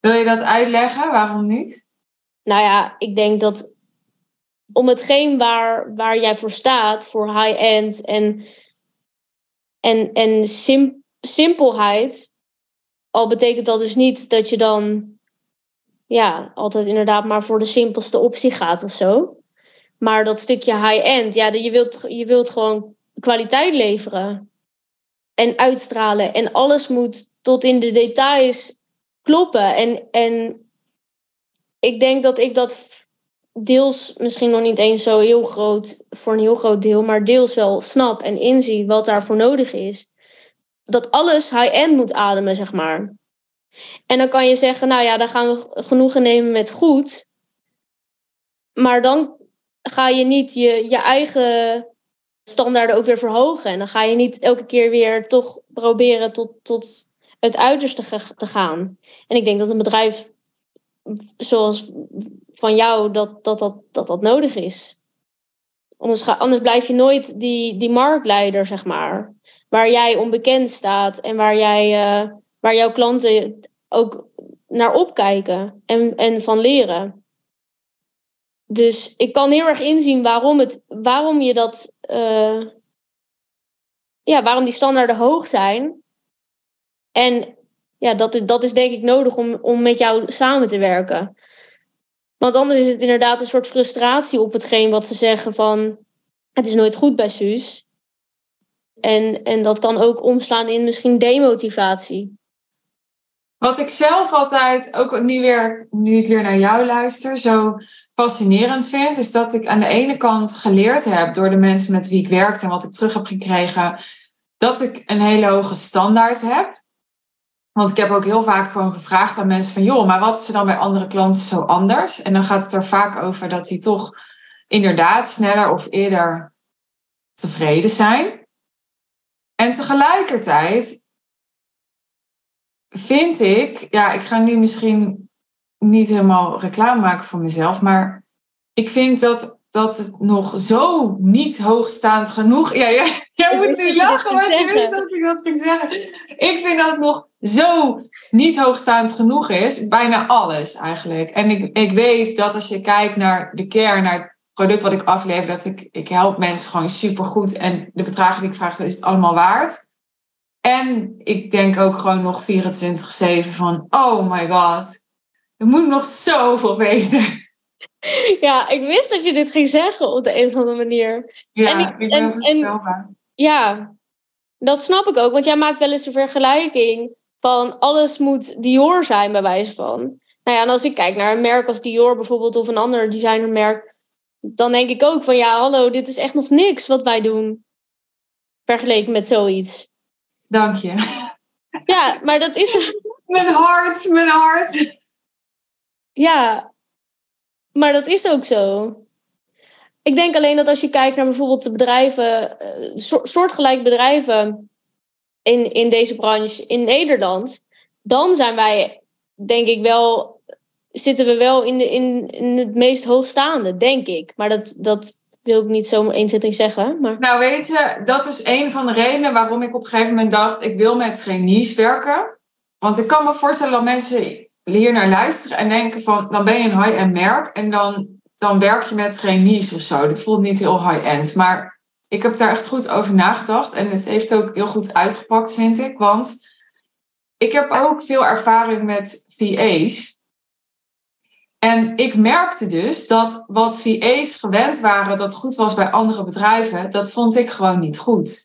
Wil je dat uitleggen? Waarom niet? Nou ja, ik denk dat om hetgeen waar, waar jij voor staat, voor high-end en, en, en simpelheid, al betekent dat dus niet dat je dan ja, altijd inderdaad maar voor de simpelste optie gaat of zo. Maar dat stukje high-end, ja, je wilt, je wilt gewoon kwaliteit leveren en uitstralen. En alles moet tot in de details kloppen. En, en ik denk dat ik dat deels misschien nog niet eens zo heel groot voor een heel groot deel, maar deels wel snap en inzie wat daarvoor nodig is. Dat alles high-end moet ademen, zeg maar. En dan kan je zeggen, nou ja, dan gaan we genoegen nemen met goed. Maar dan ga je niet je, je eigen standaarden ook weer verhogen. En dan ga je niet elke keer weer toch proberen tot, tot het uiterste te gaan. En ik denk dat een bedrijf zoals van jou dat dat, dat, dat, dat nodig is. Anders, ga, anders blijf je nooit die, die marktleider, zeg maar. Waar jij onbekend staat en waar, jij, uh, waar jouw klanten ook naar opkijken en, en van leren. Dus ik kan heel erg inzien waarom, het, waarom je dat. Uh, ja, waarom die standaarden hoog zijn. En ja, dat, dat is denk ik nodig om, om met jou samen te werken. Want anders is het inderdaad een soort frustratie op hetgeen wat ze zeggen van het is nooit goed bij Suus. En, en dat kan ook omslaan in misschien demotivatie. Wat ik zelf altijd, ook nu, weer, nu ik weer naar jou luister, zo fascinerend vind, is dat ik aan de ene kant geleerd heb door de mensen met wie ik werkte en wat ik terug heb gekregen, dat ik een hele hoge standaard heb. Want ik heb ook heel vaak gewoon gevraagd aan mensen van, joh, maar wat is er dan bij andere klanten zo anders? En dan gaat het er vaak over dat die toch inderdaad sneller of eerder tevreden zijn. En tegelijkertijd vind ik, ja, ik ga nu misschien niet helemaal reclame maken voor mezelf, maar ik vind dat dat het nog zo niet hoogstaand genoeg... Ja, ja jij moet nu lachen, want je wist dat ik dat ging zeggen. Ik vind dat het nog zo niet hoogstaand genoeg is. Bijna alles eigenlijk. En ik, ik weet dat als je kijkt naar de kern, naar het product wat ik aflever, dat ik, ik help mensen gewoon supergoed. En de bedragen die ik vraag, zo is het allemaal waard. En ik denk ook gewoon nog 24-7 van, oh my god, er moet nog zoveel beter. Ja, ik wist dat je dit ging zeggen op de een of andere manier. Ja, en ik, ik ben voorspelbaar. Ja, dat snap ik ook. Want jij maakt wel eens de vergelijking van alles moet Dior zijn, bij wijze van. Nou ja, en als ik kijk naar een merk als Dior bijvoorbeeld, of een ander designermerk, dan denk ik ook van ja, hallo, dit is echt nog niks wat wij doen. Vergeleken met zoiets. Dank je. Ja, maar dat is. Mijn hart, mijn hart. Ja, maar dat is ook zo. Ik denk alleen dat als je kijkt naar bijvoorbeeld de bedrijven, uh, soortgelijke bedrijven in, in deze branche in Nederland, dan zijn wij, denk ik wel, zitten we wel in, de, in, in het meest hoogstaande, denk ik. Maar dat, dat wil ik niet zo 1, 2, zeggen. Maar... Nou, weet je, dat is een van de redenen waarom ik op een gegeven moment dacht: ik wil met trainees werken. Want ik kan me voorstellen dat mensen hier naar luisteren en denken: van dan ben je een high-end merk en dan, dan werk je met trainees of zo. Dat voelt niet heel high-end. Maar ik heb daar echt goed over nagedacht en het heeft ook heel goed uitgepakt, vind ik. Want ik heb ook veel ervaring met VA's. En ik merkte dus dat wat VA's gewend waren dat goed was bij andere bedrijven, dat vond ik gewoon niet goed.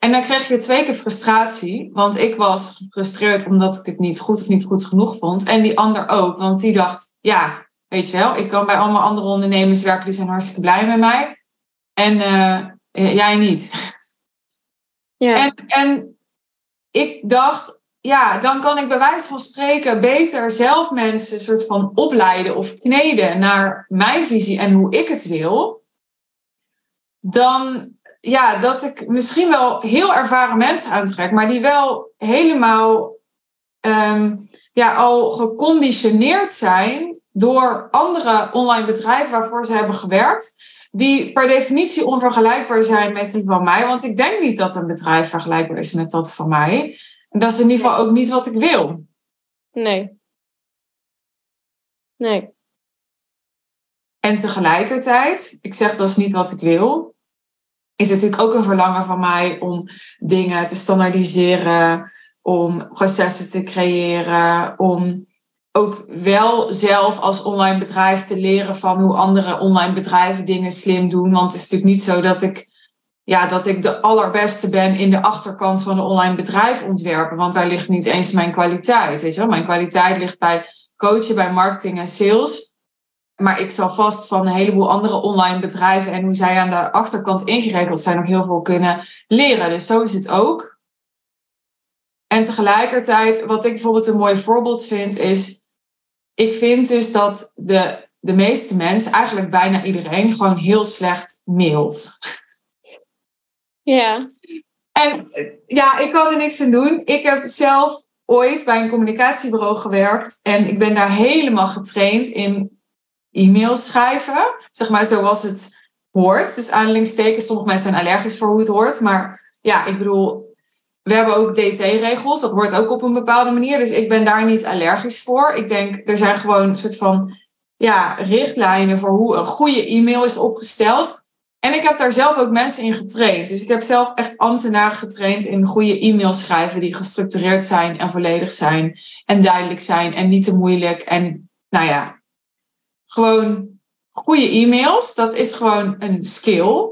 En dan kreeg je twee keer frustratie, want ik was gefrustreerd omdat ik het niet goed of niet goed genoeg vond. En die ander ook, want die dacht, ja, weet je wel, ik kan bij allemaal andere ondernemers werken, die zijn hartstikke blij met mij. En uh, jij niet. Ja. En, en ik dacht, ja, dan kan ik bij wijze van spreken beter zelf mensen soort van opleiden of kneden naar mijn visie en hoe ik het wil. Dan ja, dat ik misschien wel heel ervaren mensen aantrek, maar die wel helemaal ehm, ja, al geconditioneerd zijn door andere online bedrijven waarvoor ze hebben gewerkt. Die per definitie onvergelijkbaar zijn met die van mij. Want ik denk niet dat een bedrijf vergelijkbaar is met dat van mij. En dat is in ieder geval ook niet wat ik wil. Nee. Nee. En tegelijkertijd, ik zeg dat is niet wat ik wil, is het natuurlijk ook een verlangen van mij om dingen te standaardiseren, om processen te creëren, om ook wel zelf als online bedrijf te leren van hoe andere online bedrijven dingen slim doen. Want het is natuurlijk niet zo dat ik ja, dat ik de allerbeste ben in de achterkant van een online bedrijf ontwerpen. Want daar ligt niet eens mijn kwaliteit. Weet je wel? Mijn kwaliteit ligt bij coachen, bij marketing en sales. Maar ik zal vast van een heleboel andere online bedrijven en hoe zij aan de achterkant ingeregeld zijn nog heel veel kunnen leren. Dus zo is het ook. En tegelijkertijd, wat ik bijvoorbeeld een mooi voorbeeld vind, is. Ik vind dus dat de, de meeste mensen, eigenlijk bijna iedereen, gewoon heel slecht mailt. Ja. En ja, ik kan er niks aan doen. Ik heb zelf ooit bij een communicatiebureau gewerkt en ik ben daar helemaal getraind in e-mails schrijven. Zeg maar zoals het hoort. Dus aanhalingstekens, sommige mensen zijn allergisch voor hoe het hoort. Maar ja, ik bedoel, we hebben ook DT-regels. Dat hoort ook op een bepaalde manier. Dus ik ben daar niet allergisch voor. Ik denk, er zijn gewoon een soort van ja, richtlijnen voor hoe een goede e-mail is opgesteld. En ik heb daar zelf ook mensen in getraind. Dus ik heb zelf echt ambtenaren getraind in goede e-mails schrijven die gestructureerd zijn en volledig zijn en duidelijk zijn en niet te moeilijk. En nou ja, gewoon goede e-mails, dat is gewoon een skill.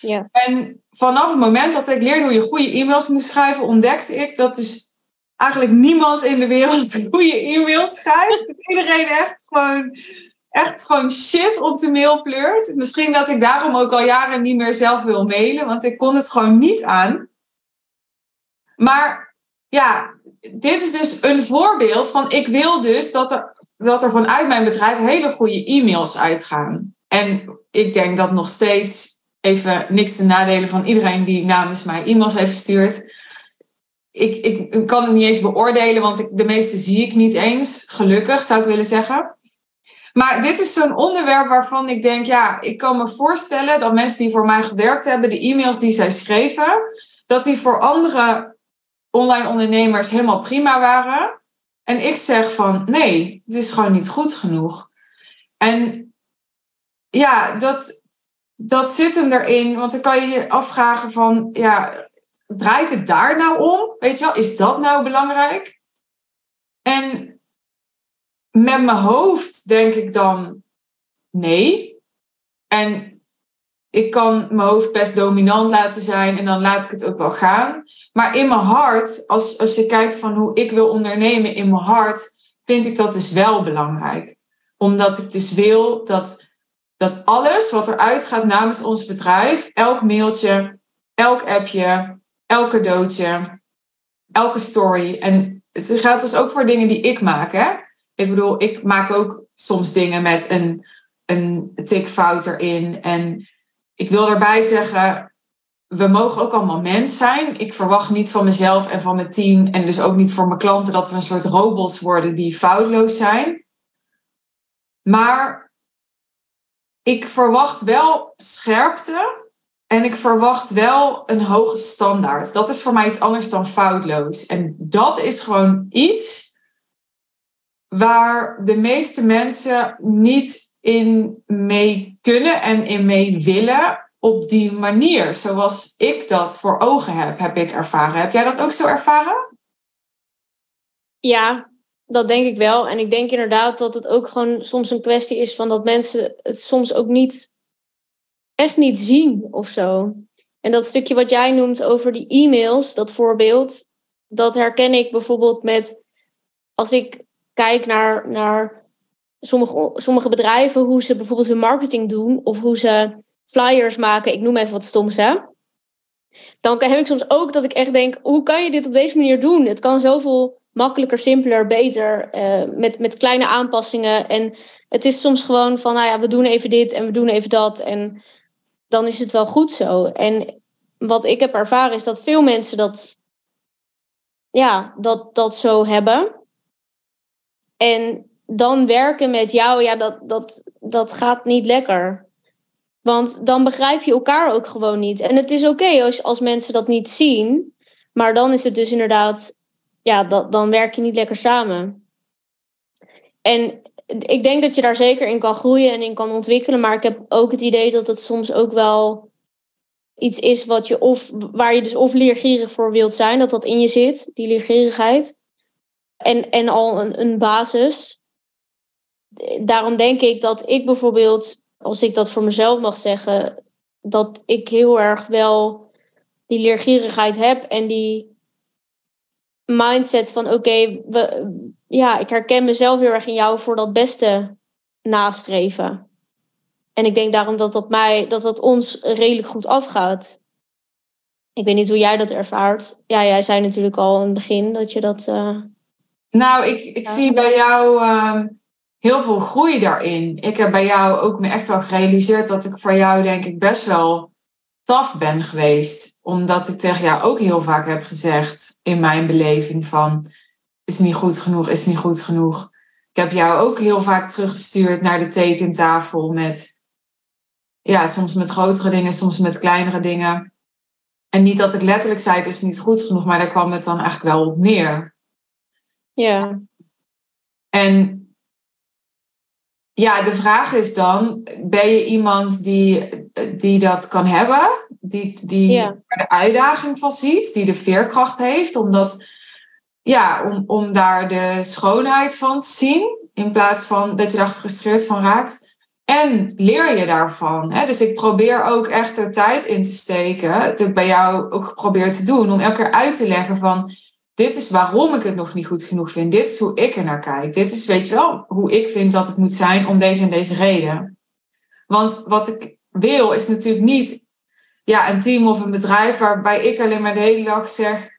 Ja. En vanaf het moment dat ik leerde hoe je goede e-mails moest schrijven, ontdekte ik dat dus eigenlijk niemand in de wereld goede e-mails schrijft. Dat iedereen echt gewoon echt gewoon shit op de mail pleurt. Misschien dat ik daarom ook al jaren niet meer zelf wil mailen, want ik kon het gewoon niet aan. Maar ja, dit is dus een voorbeeld van ik wil dus dat er, dat er vanuit mijn bedrijf hele goede e-mails uitgaan. En ik denk dat nog steeds, even niks te nadelen van iedereen die namens mij e-mails heeft gestuurd. Ik, ik, kan het niet eens beoordelen, want ik, de meeste zie ik niet eens. Gelukkig zou ik willen zeggen. Maar dit is zo'n onderwerp waarvan ik denk, ja, ik kan me voorstellen dat mensen die voor mij gewerkt hebben, de e-mails die zij schreven, dat die voor andere online ondernemers helemaal prima waren. En ik zeg van, nee, het is gewoon niet goed genoeg. En ja, dat, dat zit hem erin. Want dan kan je je afvragen van, ja, draait het daar nou om? Weet je wel, is dat nou belangrijk? En met mijn hoofd denk ik dan nee. En ik kan mijn hoofd best dominant laten zijn en dan laat ik het ook wel gaan. Maar in mijn hart, als, als je kijkt van hoe ik wil ondernemen in mijn hart, vind ik dat dus wel belangrijk. Omdat ik dus wil dat, dat alles wat eruit gaat namens ons bedrijf, elk mailtje, elk appje, elk cadeautje, elke story. En het gaat dus ook voor dingen die ik maak. Hè? Ik bedoel, ik maak ook soms dingen met een een tikfout erin. En ik wil daarbij zeggen, we mogen ook allemaal mens zijn. Ik verwacht niet van mezelf en van mijn team en dus ook niet voor mijn klanten dat we een soort robots worden die foutloos zijn. Maar ik verwacht wel scherpte en ik verwacht wel een hoge standaard. Dat is voor mij iets anders dan foutloos. En dat is gewoon iets waar de meeste mensen niet in mee kunnen en in mee willen op die manier. Zoals ik dat voor ogen heb, heb ik ervaren. Heb jij dat ook zo ervaren? Ja, dat denk ik wel. En ik denk inderdaad dat het ook gewoon soms een kwestie is van dat mensen het soms ook niet echt niet zien of zo. En dat stukje wat jij noemt over die e-mails, dat voorbeeld, dat herken ik bijvoorbeeld met als ik kijk naar, naar sommige, sommige bedrijven, hoe ze bijvoorbeeld hun marketing doen of hoe ze flyers maken. Ik noem even wat stoms, hè. Dan heb ik soms ook dat ik echt denk, hoe kan je dit op deze manier doen? Het kan zoveel makkelijker, simpeler, beter, uh, met, met kleine aanpassingen. En het is soms gewoon van, nou ja, we doen even dit en we doen even dat. En dan is het wel goed zo. En wat ik heb ervaren is dat veel mensen dat, ja, dat, dat zo hebben. En dan werken met jou, ja, dat, dat, dat gaat niet lekker. Want dan begrijp je elkaar ook gewoon niet. En het is oké als, als mensen dat niet zien. Maar dan is het dus inderdaad, ja, dat, dan werk je niet lekker samen. En ik denk dat je daar zeker in kan groeien en in kan ontwikkelen. Maar ik heb ook het idee dat het soms ook wel iets is wat je of, waar je dus of leergierig voor wilt zijn, dat dat in je zit, die leergierigheid. En, en al een, een basis. Daarom denk ik dat ik bijvoorbeeld, als ik dat voor mezelf mag zeggen, dat ik heel erg wel die leergierigheid heb en die mindset van oké, we ja, ik herken mezelf heel erg in jou voor dat beste nastreven. En ik denk daarom dat dat, mij, dat dat ons redelijk goed afgaat. Ik weet niet hoe jij dat ervaart. Ja, jij zei natuurlijk al in het begin dat je dat. Uh... Nou, ik, ik zie bij jou uh, heel veel groei daarin. Ik heb bij jou ook me echt wel gerealiseerd dat ik voor jou, denk ik, best wel taf ben geweest. Omdat ik tegen jou ook heel vaak heb gezegd in mijn beleving van is niet goed genoeg, is niet goed genoeg. Ik heb jou ook heel vaak teruggestuurd naar de tekentafel met, ja, soms met grotere dingen, soms met kleinere dingen. En niet dat ik letterlijk zei, het is niet goed genoeg, maar daar kwam het dan eigenlijk wel op neer. Ja. En ja, de vraag is dan, ben je iemand die, die dat kan hebben? Die, die er de uitdaging van ziet, die de veerkracht heeft, omdat ja, om, om daar de schoonheid van te zien. In plaats van dat je daar gefrustreerd van raakt. En leer je daarvan. Hè? Dus ik probeer ook echt er tijd in te steken. Dat heb ik bij jou ook geprobeerd te doen. Om elke keer uit te leggen van... Dit is waarom ik het nog niet goed genoeg vind. Dit is hoe ik er naar kijk. Dit is, weet je wel, hoe ik vind dat het moet zijn om deze en deze reden. Want wat ik wil is natuurlijk niet ja, een team of een bedrijf waarbij ik alleen maar de hele dag zeg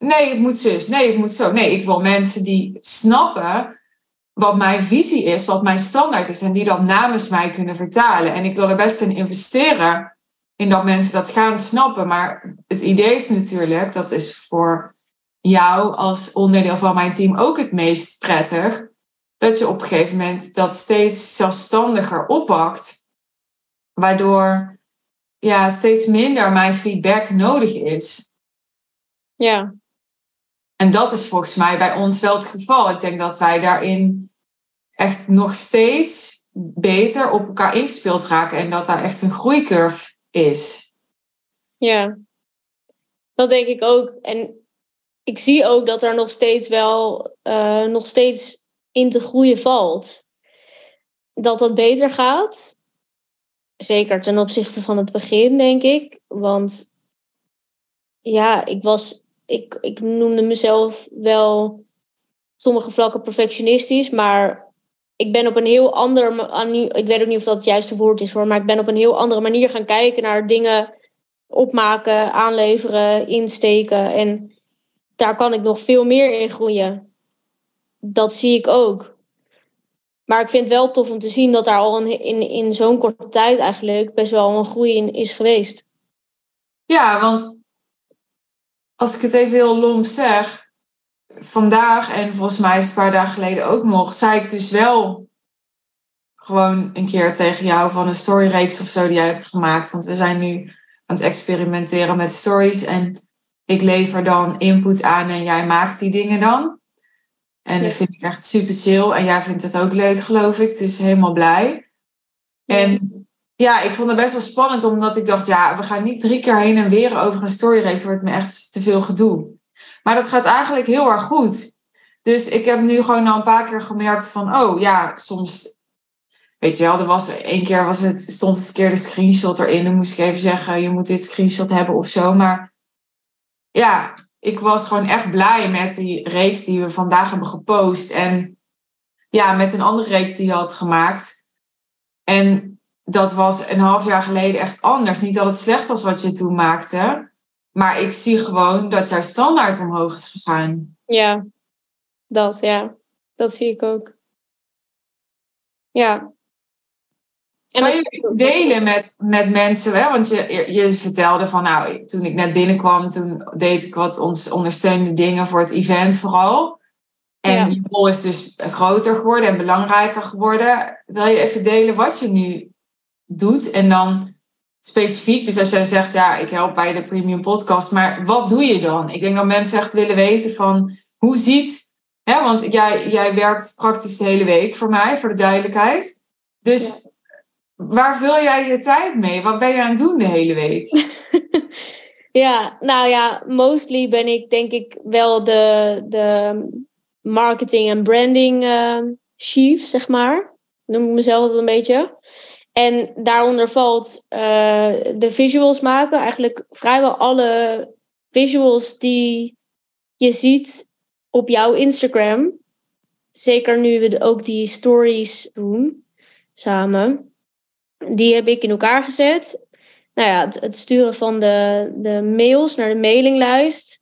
nee, het moet zus, nee, het moet zo. Nee, ik wil mensen die snappen wat mijn visie is, wat mijn standaard is en die dat namens mij kunnen vertalen. En ik wil er best in investeren in dat mensen dat gaan snappen. Maar het idee is natuurlijk, dat is voor jou als onderdeel van mijn team ook het meest prettig, dat je op een gegeven moment dat steeds zelfstandiger oppakt, waardoor ja, steeds minder mijn feedback nodig is. Ja. En dat is volgens mij bij ons wel het geval. Ik denk dat wij daarin echt nog steeds beter op elkaar ingespeeld raken en dat daar echt een groeicurve is. Ja, dat denk ik ook. En ik zie ook dat er nog steeds wel uh, nog steeds in te groeien valt. Dat dat beter gaat. Zeker ten opzichte van het begin, denk ik. Want ja, ik was ik, ik noemde mezelf wel sommige vlakken perfectionistisch, maar ik ben op een heel andere manier, ik weet ook niet of dat het juiste woord is hoor, maar ik ben op een heel andere manier gaan kijken naar dingen opmaken, aanleveren, insteken. En daar kan ik nog veel meer in groeien. Dat zie ik ook. Maar ik vind het wel tof om te zien dat daar al in, in, in zo'n korte tijd eigenlijk best wel een groei in is geweest. Ja, want als ik het even heel lomp zeg, vandaag en volgens mij is het een paar dagen geleden ook nog, zei ik dus wel gewoon een keer tegen jou van een storyreeks of zo die jij hebt gemaakt. Want we zijn nu aan het experimenteren met stories en ik lever dan input aan en jij maakt die dingen dan. En dat vind ik echt super chill. En jij vindt het ook leuk, geloof ik. Dus helemaal blij. En ja, ik vond het best wel spannend, omdat ik dacht, ja, we gaan niet drie keer heen en weer over een storyrace. wordt me echt te veel gedoe. Maar dat gaat eigenlijk heel erg goed. Dus ik heb nu gewoon al een paar keer gemerkt van, oh ja, soms, weet je wel, er was één keer was het, stond het verkeerde screenshot erin. Dan moest ik even zeggen, je moet dit screenshot hebben of zo. Maar ja, ik was gewoon echt blij met die reeks die we vandaag hebben gepost. En ja, met een andere reeks die je had gemaakt. En dat was een half jaar geleden echt anders. Niet dat het slecht was wat je toen maakte. Maar ik zie gewoon dat jouw standaard omhoog is gegaan. Ja, dat ja. Dat zie ik ook. Ja. En kan je delen met, met mensen, hè? want je, je vertelde van, nou, toen ik net binnenkwam, toen deed ik wat ons ondersteunde dingen voor het event vooral. En ja. je rol is dus groter geworden en belangrijker geworden. Wil je even delen wat je nu doet en dan specifiek, dus als jij zegt, ja, ik help bij de Premium Podcast, maar wat doe je dan? Ik denk dat mensen echt willen weten van, hoe ziet, hè, want jij, jij werkt praktisch de hele week voor mij, voor de duidelijkheid. Dus waar vul jij je tijd mee? Wat ben je aan het doen de hele week? ja, nou ja, mostly ben ik denk ik wel de, de marketing en branding uh, chief, zeg maar. Noem ik mezelf dat een beetje. En daaronder valt uh, de visuals maken. Eigenlijk vrijwel alle visuals die je ziet op jouw Instagram. Zeker nu we ook die stories doen samen. Die heb ik in elkaar gezet. Nou ja, het, het sturen van de, de mails naar de mailinglijst.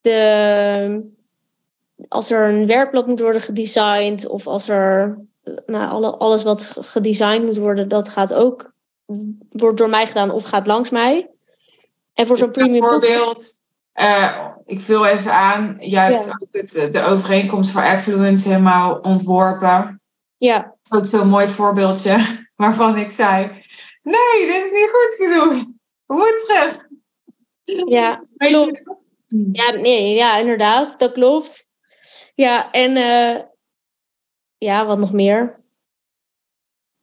De, als er een werkblad moet worden gedesigned of als er nou, alle, alles wat gedesigned moet worden, dat gaat ook wordt door mij gedaan of gaat langs mij. En voor zo'n premium voorbeeld, uh, ik vul even aan, jij hebt ook het, de overeenkomst voor Affluence helemaal ontworpen. Ja. Dat is ook zo'n mooi voorbeeldje waarvan ik zei, nee, dit is niet goed genoeg. We moeten terug. Ja, klopt. Ja, nee, ja, inderdaad, dat klopt. Ja, en uh, ja, wat nog meer?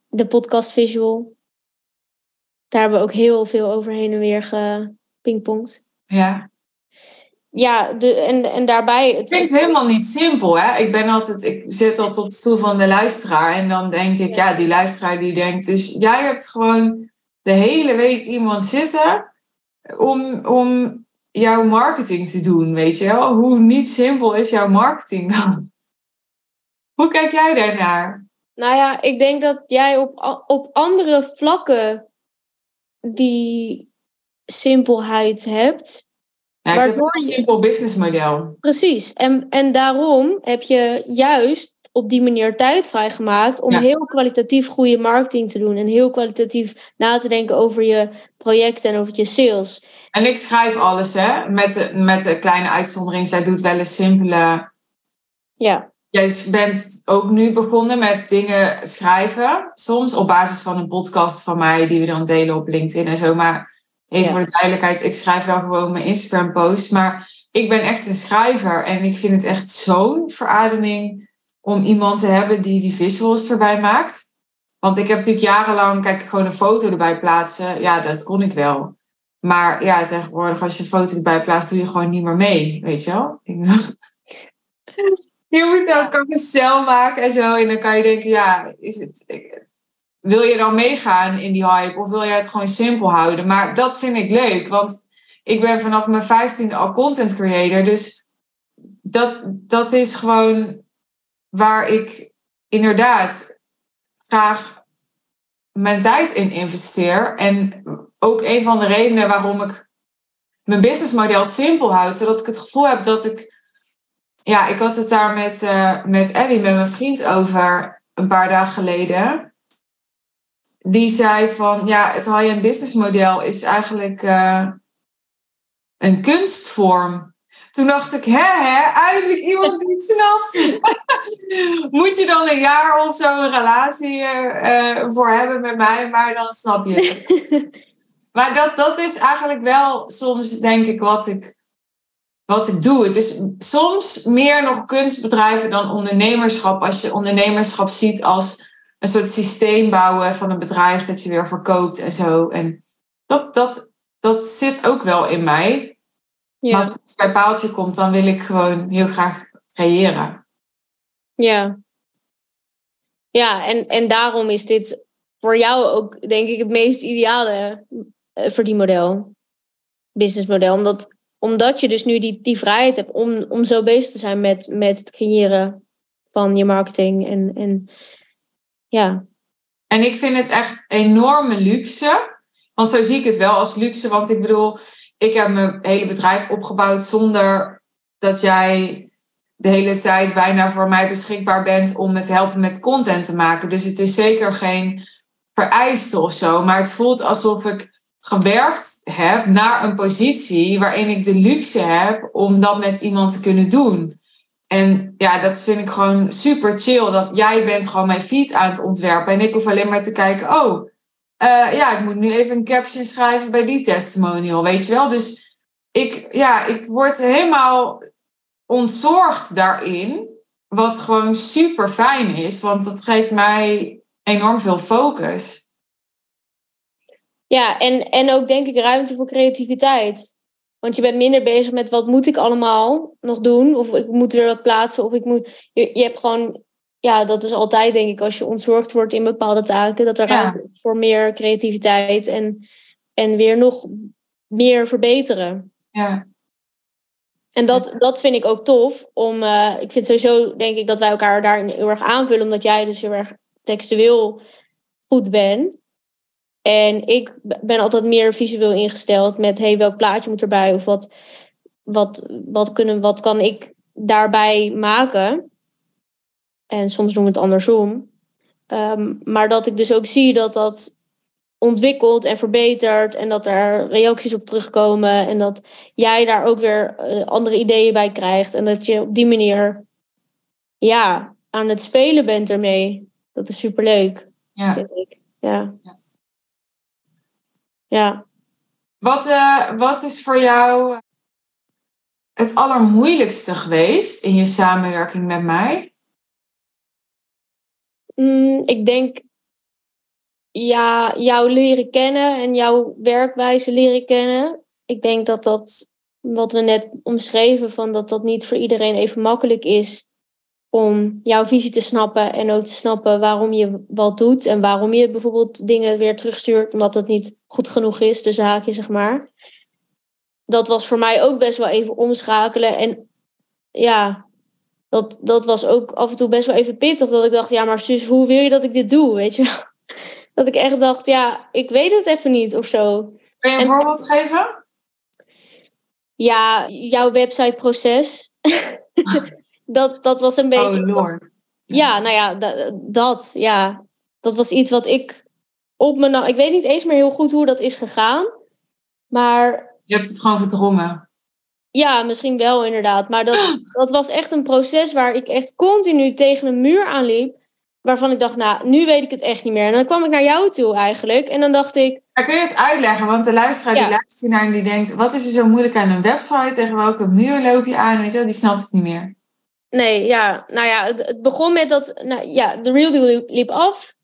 De podcast visual. Daar hebben we ook heel veel overheen en weer gepingpongd. Ja. Ja, de, en, en daarbij... Het klinkt helemaal niet simpel, hè? Ik ben altijd... Ik zit altijd op de stoel van de luisteraar. En dan denk ik, ja, ja die luisteraar die denkt... Dus jij hebt gewoon de hele week iemand zitten... om, om jouw marketing te doen, weet je wel? Hoe niet simpel is jouw marketing dan? Hoe kijk jij daarnaar? Nou ja, ik denk dat jij op, op andere vlakken die simpelheid hebt. Ja, ik heb een simpel businessmodel. Precies. En, en daarom heb je juist op die manier tijd vrijgemaakt om heel kwalitatief goede marketing te doen. En heel kwalitatief na te denken over je projecten en over je sales. En ik schrijf alles, hè? Met de, met de kleine uitzondering. Zij doet wel een simpele. Ja. Jij bent ook nu begonnen met dingen schrijven. Soms op basis van een podcast van mij, die we dan delen op LinkedIn en zo. Maar even voor de duidelijkheid, ik schrijf wel gewoon mijn Instagram-posts. Maar ik ben echt een schrijver. En ik vind het echt zo'n verademing om iemand te hebben die die visuals erbij maakt. Want ik heb natuurlijk jarenlang, kijk, gewoon een foto erbij plaatsen. Ja, dat kon ik wel. Maar ja, tegenwoordig als je een foto erbij plaatst, doe je gewoon niet meer mee. Weet je wel? je moet ook een cel maken en zo. En dan kan je denken, ja, is het, wil je dan meegaan in die hype? Of wil je het gewoon simpel houden? Maar dat vind ik leuk, want ik ben vanaf mijn vijftiende al content creator. Dus dat, dat is gewoon waar ik inderdaad graag mijn tijd in investeer. En ook een van de redenen waarom ik mijn businessmodel simpel houd. Zodat ik het gevoel heb dat ik ja, ik had het daar met, uh, met Ellie, met mijn vriend, over. een paar dagen geleden. Die zei van, ja, het high-end business model is eigenlijk uh, een kunstvorm. Toen dacht ik, hè, hè, eindelijk iemand die het snapt. Moet je dan een jaar of zo een relatie uh, voor hebben met mij, maar dan snap je het. maar dat, dat is eigenlijk wel soms, denk ik, wat ik wat ik doe. Het is soms meer nog kunstbedrijven dan ondernemerschap. Als je ondernemerschap ziet als een soort systeem bouwen van een bedrijf dat je weer verkoopt en zo. En dat, dat, dat zit ook wel in mij. Ja. Maar als het bij paaltje komt, dan wil ik gewoon heel graag creëren. Ja. Ja, en, en daarom is dit voor jou ook, denk ik, het meest ideale uh, verdienmodel. Businessmodel. Omdat omdat je dus nu die, die vrijheid hebt om, om zo bezig te zijn met, met het creëren van je marketing. En, en ja. En ik vind het echt enorme luxe. Want zo zie ik het wel als luxe. Want ik bedoel, ik heb mijn hele bedrijf opgebouwd zonder dat jij de hele tijd bijna voor mij beschikbaar bent om me te helpen met content te maken. Dus het is zeker geen vereiste of zo. Maar het voelt alsof ik gewerkt heb naar een positie waarin ik de luxe heb om dat met iemand te kunnen doen. En ja, dat vind ik gewoon super chill. Dat jij bent gewoon mijn feed aan het ontwerpen. En ik hoef alleen maar te kijken, oh, uh, ja, ik moet nu even een caption schrijven bij die testimonial, weet je wel. Dus ik, ja, ik word helemaal ontzorgd daarin. Wat gewoon super fijn is, want dat geeft mij enorm veel focus. Ja, en, en ook denk ik ruimte voor creativiteit. Want je bent minder bezig met wat moet ik allemaal nog doen. Of ik moet er wat plaatsen. Of ik moet. Je, je hebt gewoon. Ja, dat is altijd denk ik als je ontzorgd wordt in bepaalde taken. Dat er voor meer creativiteit en, en weer nog meer verbeteren. Ja. En dat, dat vind ik ook tof. Om, uh, ik vind sowieso, denk ik, dat wij elkaar daarin heel erg aanvullen. Omdat jij dus heel erg textueel goed bent. En ik ben altijd meer visueel ingesteld met hey, welk plaatje moet erbij of wat, wat, wat, kunnen, wat kan ik daarbij maken. En soms doen we het andersom. Um, maar dat ik dus ook zie dat dat ontwikkelt en verbetert en dat er reacties op terugkomen en dat jij daar ook weer uh, andere ideeën bij krijgt en dat je op die manier ja, aan het spelen bent ermee. Dat is superleuk, ja. vind ik. ja. ja. Ja. Wat, uh, wat is voor jou het allermoeilijkste geweest in je samenwerking met mij? Mm, ik denk ja, jou leren kennen en jouw werkwijze leren kennen. Ik denk dat dat, wat we net omschreven, van dat dat niet voor iedereen even makkelijk is om jouw visie te snappen en ook te snappen waarom je wat doet en waarom je bijvoorbeeld dingen weer terugstuurt omdat het niet goed genoeg is, de zaakje zeg maar. Dat was voor mij ook best wel even omschakelen en ja, dat, dat was ook af en toe best wel even pittig dat ik dacht, ja maar zus, hoe wil je dat ik dit doe, weet je Dat ik echt dacht, ja, ik weet het even niet of zo. Kun je een voorbeeld geven? Ja, jouw websiteproces. dat, dat was een beetje. Oh, ja, nou ja, dat, ja. Dat was iets wat ik op mijn. Ik weet niet eens meer heel goed hoe dat is gegaan. Maar. Je hebt het gewoon verdrongen. Ja, misschien wel inderdaad. Maar dat, dat was echt een proces waar ik echt continu tegen een muur aanliep. Waarvan ik dacht, nou, nu weet ik het echt niet meer. En dan kwam ik naar jou toe eigenlijk. En dan dacht ik. Maar kun je het uitleggen? Want de luisteraar die luistert naar en die denkt: wat is er zo moeilijk aan een website? Tegen welke muur loop je aan? Weet je, die snapt het niet meer. Nee, ja. Nou ja, het, begon met dat... Nou, ja, de Real Deal liep af.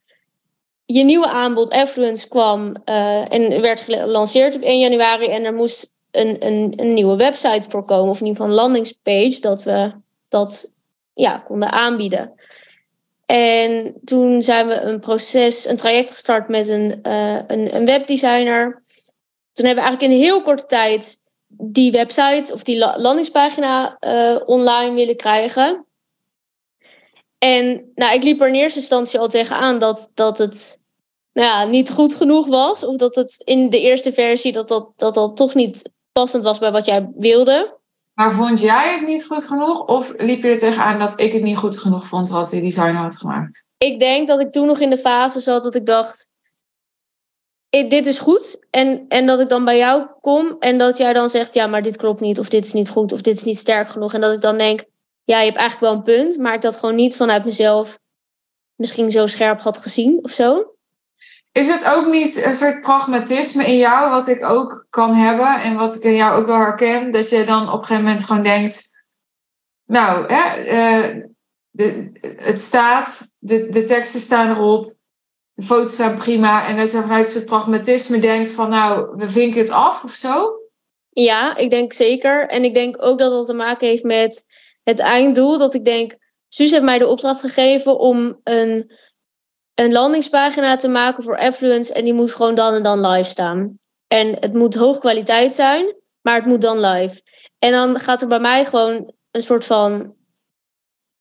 Je nieuwe aanbod, Affluence, kwam uh, en werd gelanceerd op 1 januari. En er moest een, een, een nieuwe website voor komen. Of in ieder geval een landingspage, dat we dat ja, konden aanbieden. En toen zijn we een proces, een traject gestart met een, uh, een, een webdesigner. Toen hebben we eigenlijk in heel korte tijd die website of die landingspagina uh, online willen krijgen. En nou, ik liep er in eerste instantie al tegenaan dat, dat het nou ja, niet goed genoeg was. Of dat het in de eerste versie dat dat, dat, dat toch niet passend was bij wat jij wilde. Maar vond jij het niet goed genoeg? Of liep je er tegenaan dat ik het niet goed genoeg vond wat die designer had gemaakt? ik denk dat ik toen nog in de fase zat dat ik dacht, "Eh, dit is goed. En, en dat ik dan bij jou kom en dat jij dan zegt, ja, maar dit klopt niet, of dit is niet goed, of dit is niet sterk genoeg. En dat ik dan denk, ja, je hebt eigenlijk wel een punt, maar ik dat gewoon niet vanuit mezelf misschien zo scherp had gezien of zo. Is het ook niet een soort pragmatisme in jou, wat ik ook kan hebben en wat ik in jou ook wel herken, dat je dan op een gegeven moment gewoon denkt, nou, hè, eh, de, het staat, de, de teksten staan erop, de foto's zijn prima, en dat je vanuit een pragmatisme denkt van, nou, we vinken het af of zo? Ja, ik denk zeker. En ik denk ook dat dat te maken heeft met het einddoel. Dat ik denk, Suus heeft mij de opdracht gegeven om een, een landingspagina te maken voor Affluence. En die moet gewoon dan en dan live staan. En het moet hoog kwaliteit zijn, maar het moet dan live. En dan gaat er bij mij gewoon een soort van.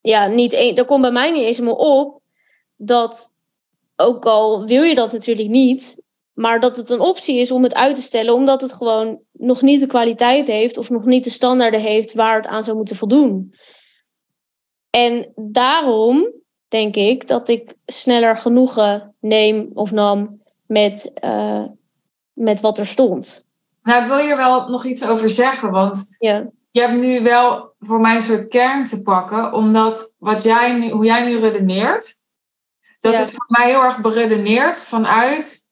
Ja, niet er komt bij mij niet eens helemaal op dat. Ook al wil je dat natuurlijk niet, maar dat het een optie is om het uit te stellen, omdat het gewoon nog niet de kwaliteit heeft of nog niet de standaarden heeft waar het aan zou moeten voldoen. En daarom denk ik dat ik sneller genoegen neem of nam met, uh, met wat er stond. Nou, ik wil hier wel nog iets over zeggen, want Ja, je hebt nu wel voor mij een soort kern te pakken, omdat wat jij nu, hoe jij nu redeneert, dat Ja. is voor mij heel erg beredeneerd vanuit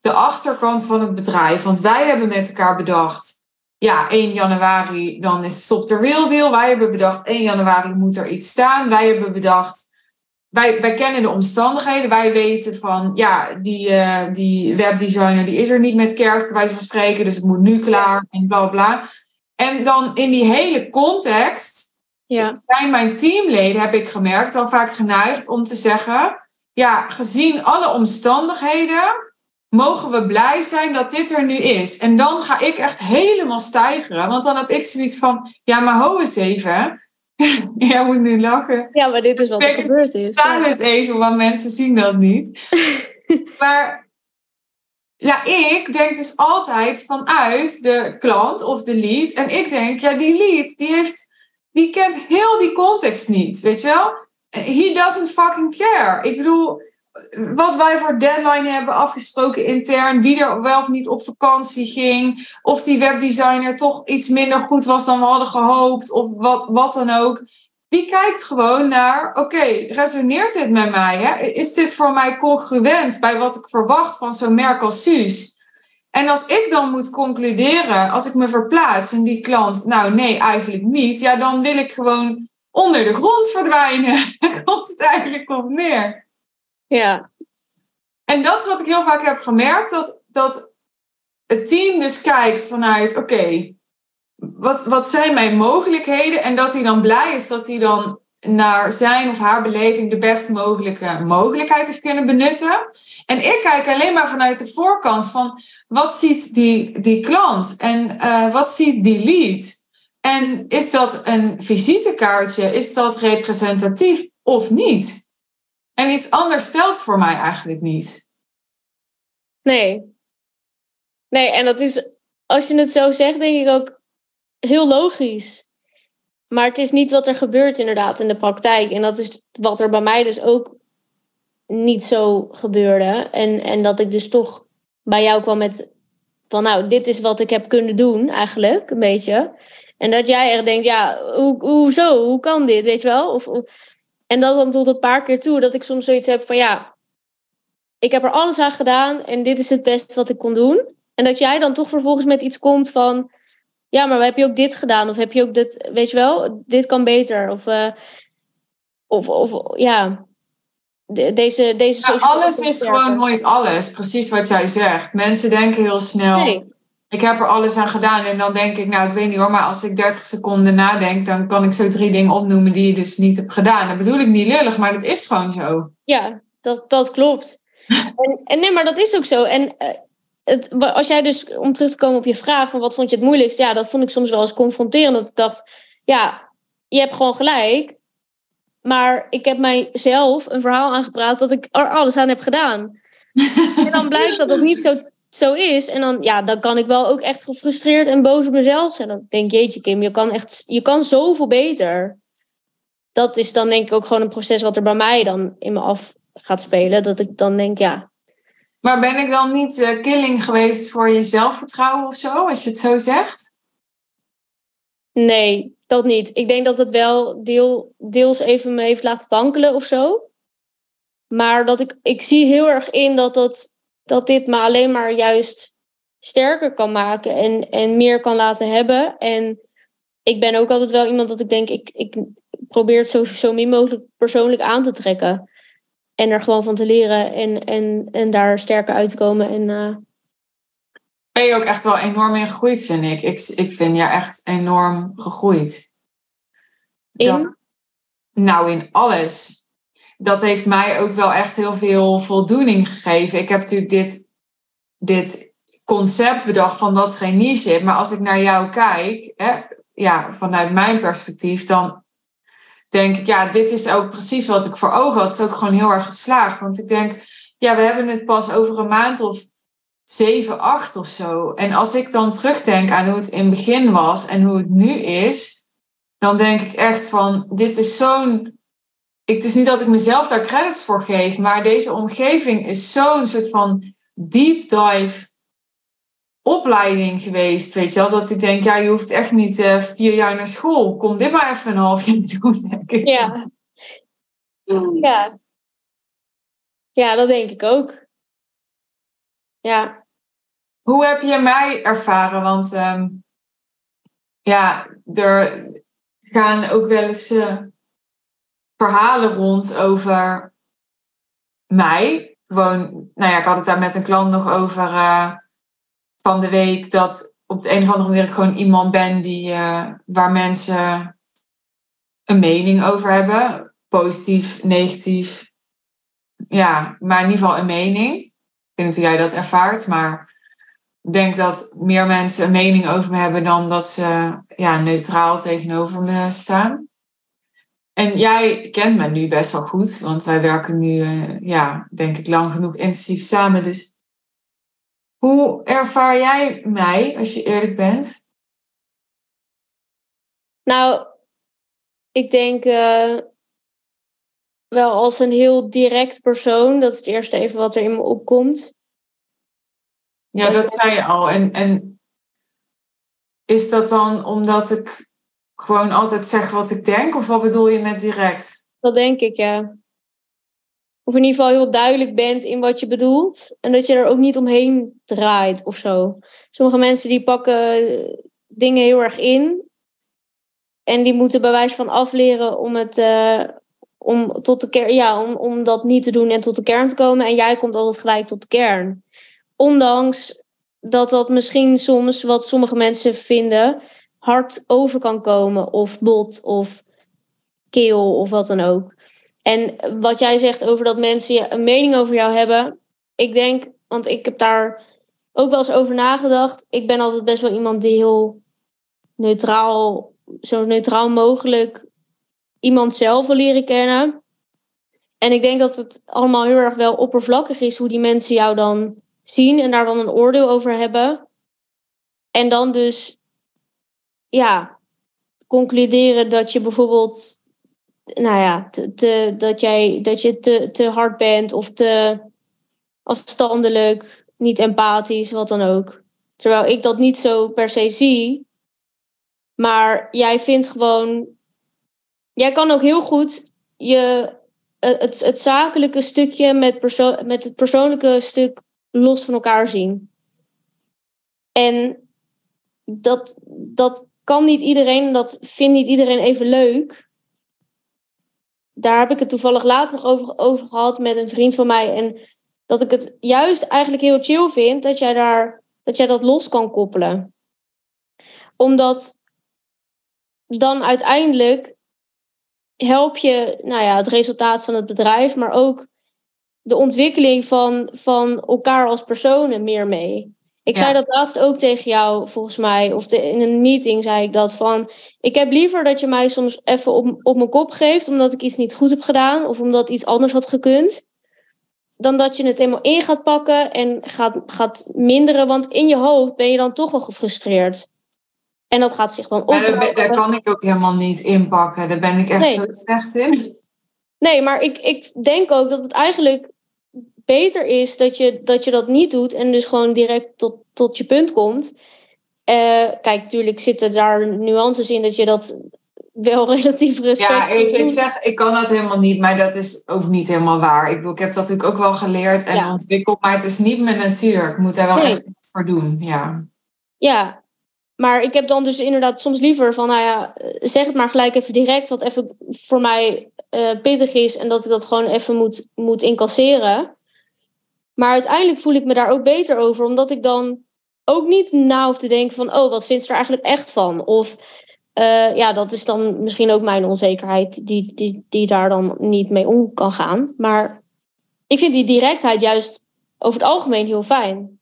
de achterkant van het bedrijf. Want wij hebben met elkaar bedacht, ja, 1 januari, dan is stop de real deal. Wij hebben bedacht, 1 januari moet er iets staan. Wij hebben bedacht, wij, wij kennen de omstandigheden. Wij weten van, ja, die, eh, die webdesigner die is er niet met kerst, bij wijze van spreken. Dus het moet nu klaar en bla bla. En dan in die hele context ja, zijn mijn teamleden, heb ik gemerkt, al vaak geneigd om te zeggen: Ja, gezien alle omstandigheden, mogen we blij zijn dat dit er nu is. En dan ga ik echt helemaal stijgeren, want dan heb ik zoiets van: Ja, maar ho eens even. Jij moet nu lachen. ja, maar dit is wat er gebeurd is. Staan het even, want mensen zien dat niet. maar ja, ik denk dus altijd vanuit de klant of de lead. En ik denk, ja, die lead, die heeft, die kent heel die context niet, weet je wel? He doesn't fucking care. Ik bedoel, wat wij voor deadline hebben afgesproken intern, wie er wel of niet op vakantie ging, of die webdesigner toch iets minder goed was dan we hadden gehoopt, of wat, wat dan ook. Die kijkt gewoon naar, oké, resoneert dit met mij? Hè? Is dit voor mij congruent bij wat ik verwacht van zo'n merk als Suus? En als ik dan moet concluderen, als ik me verplaats in die klant, nou nee, eigenlijk niet, ja, dan wil ik gewoon onder de grond verdwijnen. Daar komt het eigenlijk op neer. Ja, En dat is wat ik heel vaak heb gemerkt, dat, dat het team dus kijkt vanuit, oké, wat, wat zijn mijn mogelijkheden? En dat hij dan blij is dat hij dan naar zijn of haar beleving de best mogelijke mogelijkheid heeft kunnen benutten. En ik kijk alleen maar vanuit de voorkant van, wat ziet die, die klant? En eh, wat ziet die lead? En is dat een visitekaartje? Is dat representatief of niet? En iets anders stelt voor mij eigenlijk niet. nee. Nee, en dat is, als je het zo zegt, denk ik ook heel logisch. Maar het is niet wat er gebeurt inderdaad in de praktijk. En dat is wat er bij mij dus ook niet zo gebeurde. En, en dat ik dus toch bij jou kwam met van nou, dit is wat ik heb kunnen doen eigenlijk, een beetje. En dat jij echt denkt, ja, hoe, hoezo? Hoe kan dit, weet je wel? Of, of- en dat dan tot een paar keer toe, dat ik soms zoiets heb van ja, ik heb er alles aan gedaan en dit is het beste wat ik kon doen. En dat jij dan toch vervolgens met iets komt van, ja, maar heb je ook dit gedaan? Of heb je ook dit, weet je wel, dit kan beter. Of, eh, of, of ja, de- deze, deze Ja, alles is gewoon nooit alles, precies wat jij zegt. Mensen denken heel snel, Nee, ik heb er alles aan gedaan. En dan denk ik, nou ik weet niet hoor, maar als ik 30 seconden nadenk, dan kan ik zo drie dingen opnoemen die je dus niet hebt gedaan. Dat bedoel ik niet lullig, maar dat is gewoon zo. ja, dat, dat klopt. en, en nee, maar dat is ook zo. En eh, het, als jij dus, om terug te komen op je vraag, van wat vond je het moeilijkst? Ja, dat vond ik soms wel eens confronterend. Dat ik dacht, ja, je hebt gewoon gelijk. Maar ik heb mijzelf een verhaal aangepraat dat ik er alles aan heb gedaan. En dan blijkt dat dat niet zo, zo is. En dan, ja, dan kan ik wel ook echt gefrustreerd en boos op mezelf zijn. Dan denk ik, jeetje Kim, je kan echt, je kan zoveel beter. dat is dan denk ik ook gewoon een proces wat er bij mij dan in me af gaat spelen. Dat ik dan denk, ja. Maar ben ik dan niet uh, killing geweest voor je zelfvertrouwen of zo, als je het zo zegt? Nee, dat niet. Ik denk dat het wel deel, deels even me heeft laten wankelen of zo. Maar dat ik, ik zie heel erg in dat, dat, dat dit me alleen maar juist sterker kan maken en, en meer kan laten hebben. En ik ben ook altijd wel iemand dat ik denk, ik, ik probeer het zo, zo min mogelijk persoonlijk aan te trekken. En er gewoon van te leren en, en, en daar sterker uit te komen. En, uh... Ben je ook echt wel enorm in gegroeid, vind ik. Ik, ik vind je echt enorm gegroeid. In? Dat, nou, in alles. Dat heeft mij ook wel echt heel veel voldoening gegeven. Ik heb natuurlijk dit, dit concept bedacht van dat traineeship. Maar als ik naar jou kijk, hè, ja, vanuit mijn perspectief, dan denk ik, ja, dit is ook precies wat ik voor ogen had. Het is ook gewoon heel erg geslaagd. Want ik denk, ja, we hebben het pas over een maand of zeven, acht of zo. En als ik dan terugdenk aan hoe het in het begin was en hoe het nu is, dan denk ik echt van, dit is zo'n. Het is niet dat ik mezelf daar credits voor geef, maar deze omgeving is zo'n soort van deep dive opleiding geweest, weet je wel. Dat ik denk, ja, je hoeft echt niet uh, vier jaar naar school. Kom dit maar even een half jaar doen, denk ik. Ja. Ja. Ja, dat denk ik ook. Ja. Hoe heb je mij ervaren? Want um, ja, er gaan ook wel eens uh, verhalen rond over mij. Gewoon, nou ja, ik had het daar met een klant nog over... Uh, van de week dat op de een of andere manier ik gewoon iemand ben die, uh, waar mensen een mening over hebben. Positief, negatief. Ja, maar in ieder geval een mening. Ik weet niet hoe jij dat ervaart, maar ik denk dat meer mensen een mening over me hebben dan dat ze ja, neutraal tegenover me staan. En jij kent me nu best wel goed, want wij werken nu, uh, ja, denk ik, lang genoeg intensief samen. Dus hoe ervaar jij mij, als je eerlijk bent? Nou, ik denk uh, wel als een heel direct persoon. Dat is het eerste even wat er in me opkomt. Ja, dat, dat zei je al. En, en is dat dan omdat ik gewoon altijd zeg wat ik denk? Of wat bedoel je met direct? Dat denk ik, ja of in ieder geval heel duidelijk bent in wat je bedoelt. En dat je er ook niet omheen draait of zo. Sommige mensen die pakken dingen heel erg in. En die moeten bij wijze van afleren om het. Uh, om, tot de kern, ja, om, om dat niet te doen en tot de kern te komen. En jij komt altijd gelijk tot de kern. Ondanks dat dat misschien soms, wat sommige mensen vinden, hard over kan komen. Of bot of keel of wat dan ook. En wat jij zegt over dat mensen een mening over jou hebben. Ik denk, want ik heb daar ook wel eens over nagedacht. Ik ben altijd best wel iemand die heel neutraal, zo neutraal mogelijk iemand zelf wil leren kennen. En ik denk dat het allemaal heel erg wel oppervlakkig is hoe die mensen jou dan zien en daar dan een oordeel over hebben. En dan dus, ja, concluderen dat je bijvoorbeeld nou ja, te, dat, jij, dat je te, te hard bent of te afstandelijk, niet empathisch, wat dan ook. Terwijl ik dat niet zo per se zie. Maar jij vindt gewoon. Jij kan ook heel goed je, het, het zakelijke stukje met, met het persoonlijke stuk los van elkaar zien. En dat, dat kan niet iedereen, dat vindt niet iedereen even leuk daar heb ik het toevallig later nog over, over gehad met een vriend van mij. En dat ik het juist eigenlijk heel chill vind dat jij, daar, dat, jij dat los kan koppelen. Omdat dan uiteindelijk help je nou ja, het resultaat van het bedrijf, maar ook de ontwikkeling van, van elkaar als personen meer mee. Ik zei dat laatst ook tegen jou, volgens mij. Of in een meeting zei ik dat van... Ik heb liever dat je mij soms even op, op mijn kop geeft... omdat ik iets niet goed heb gedaan... of omdat iets anders had gekund... dan dat je het helemaal in gaat pakken en gaat, gaat minderen. Want in je hoofd ben je dan toch wel gefrustreerd. En dat gaat zich dan op. Daar, daar, kan ik ook helemaal niet inpakken. Daar ben ik echt zo slecht in. Nee, maar ik, ik denk ook dat het eigenlijk beter is dat je, dat je dat niet doet en dus gewoon direct tot, tot je punt komt. Uh, kijk, natuurlijk zitten daar nuances in dat je dat wel relatief respect Ja, ik, ik zeg, ik kan dat helemaal niet, maar dat is ook niet helemaal waar. Ik, ik heb dat natuurlijk ook wel geleerd en ontwikkeld, maar het is niet mijn natuur. Ik moet daar wel echt iets voor doen, ja. Ja, maar ik heb dan dus inderdaad soms liever van, nou ja, zeg het maar gelijk even direct, wat even voor mij uh, pittig is en dat ik dat gewoon even moet, moet incasseren. Maar uiteindelijk voel ik me daar ook beter over, omdat ik dan ook niet na hoef te denken van, oh, wat vindt ze er eigenlijk echt van? Of uh, ja, dat is dan misschien ook mijn onzekerheid die, die, die daar dan niet mee om kan gaan. Maar ik vind die directheid juist over het algemeen heel fijn.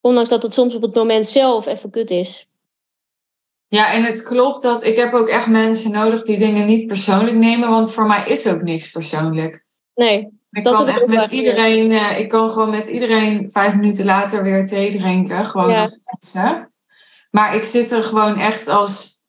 Ondanks dat het soms op het moment zelf even kut is. Ja, en het klopt dat ik heb ook echt mensen nodig die dingen niet persoonlijk nemen, want voor mij is ook niks persoonlijk. Nee. Ik kan echt met iedereen, uh, ik kan gewoon met iedereen vijf minuten later weer thee drinken, gewoon ja. als mensen. Maar ik zit er gewoon echt als,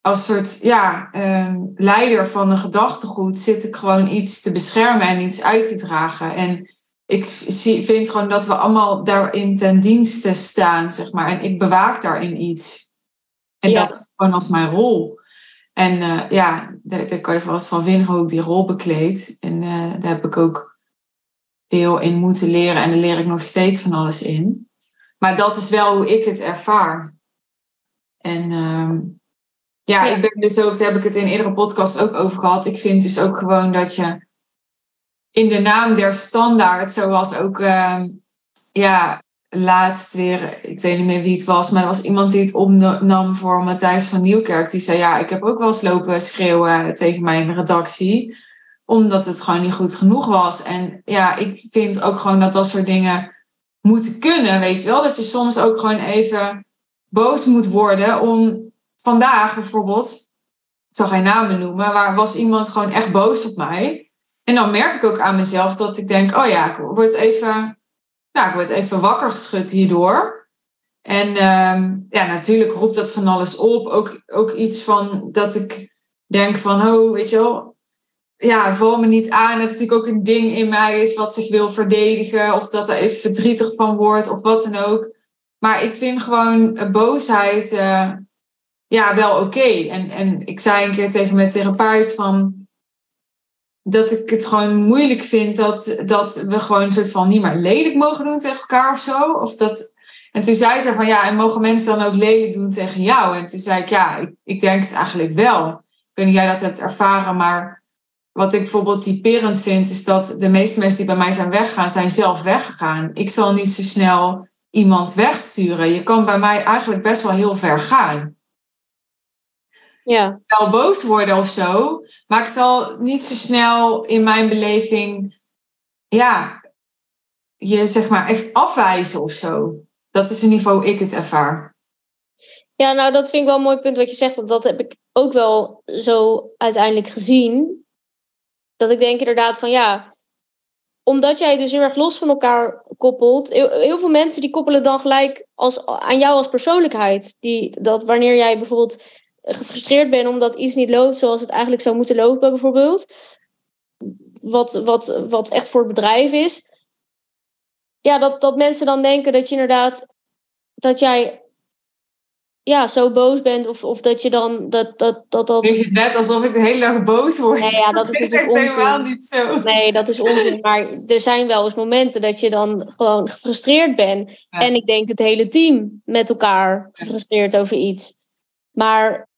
als soort ja, uh, leider van een gedachtegoed, zit ik gewoon iets te beschermen en iets uit te dragen. En ik zie, vind gewoon dat we allemaal daarin ten dienste staan, zeg maar. En ik bewaak daarin iets. En dat is gewoon als mijn rol. En uh, ja, daar, daar, kan je vast van vinden hoe ik die rol bekleed. En uh, daar heb ik ook veel in moeten leren. En daar leer ik nog steeds van alles in. Maar dat is wel hoe ik het ervaar. En uh, ja, ik ben dus ook, daar heb ik het in eerdere podcast ook over gehad. Ik vind dus ook gewoon dat je in de naam der standaard, zoals ook ehm, ja, laatst weer, ik weet niet meer wie het was, maar er was iemand die het opnam voor Matthijs van Nieuwkerk. Die zei, ja, ik heb ook wel eens lopen schreeuwen tegen mijn redactie, omdat het gewoon niet goed genoeg was. En ja, ik vind ook gewoon dat dat soort dingen moeten kunnen, weet je wel. Dat je soms ook gewoon even boos moet worden om vandaag bijvoorbeeld, ik zal geen namen noemen, waar was iemand gewoon echt boos op mij. En dan merk ik ook aan mezelf dat ik denk, oh ja, ik word even nou, ik word even wakker geschud hierdoor. En uh, ja, natuurlijk roept dat van alles op. Ook, ook iets van dat ik denk van, oh, weet je wel, ja, val me niet aan. Dat het natuurlijk ook een ding in mij is wat zich wil verdedigen. Of dat er even verdrietig van wordt of wat dan ook. Maar ik vind gewoon boosheid uh, ja, wel oké. En, en ik zei een keer tegen mijn therapeut van dat ik het gewoon moeilijk vind dat, dat we gewoon een soort van niet meer lelijk mogen doen tegen elkaar of zo. Of dat, en toen zei ze van ja, en mogen mensen dan ook lelijk doen tegen jou? En toen zei ik ja, ik, ik denk het eigenlijk wel. Ik weet niet jij dat hebt ervaren, maar wat ik bijvoorbeeld typerend vind, is dat de meeste mensen die bij mij zijn weggegaan, zijn zelf weggegaan. Ik zal niet zo snel iemand wegsturen. Je kan bij mij eigenlijk best wel heel ver gaan ja. wel boos worden of zo. Maar ik zal niet zo snel in mijn beleving, ja, je zeg maar echt afwijzen of zo. Dat is geval hoe ik het ervaar. Ja, nou dat vind ik wel een mooi punt wat je zegt. Want dat heb ik ook wel zo uiteindelijk gezien. Dat ik denk inderdaad van ja, omdat jij dus heel erg los van elkaar koppelt. Heel, veel mensen die koppelen dan gelijk als, aan jou als persoonlijkheid. Die, dat wanneer jij bijvoorbeeld gefrustreerd ben omdat iets niet loopt zoals het eigenlijk zou moeten lopen, bijvoorbeeld. Wat, wat, wat echt voor het bedrijf is. Ja, dat, dat mensen dan denken dat je inderdaad. dat jij. Ja, zo boos bent, of, of dat je dan. Dat, dat, dat, dat... Is het net alsof ik de hele dag boos word? Nee, ja, dat, is, is helemaal niet zo. Nee, dat is onzin. Maar er zijn wel eens momenten dat je dan gewoon gefrustreerd bent. En ik denk het hele team met elkaar gefrustreerd over iets. Maar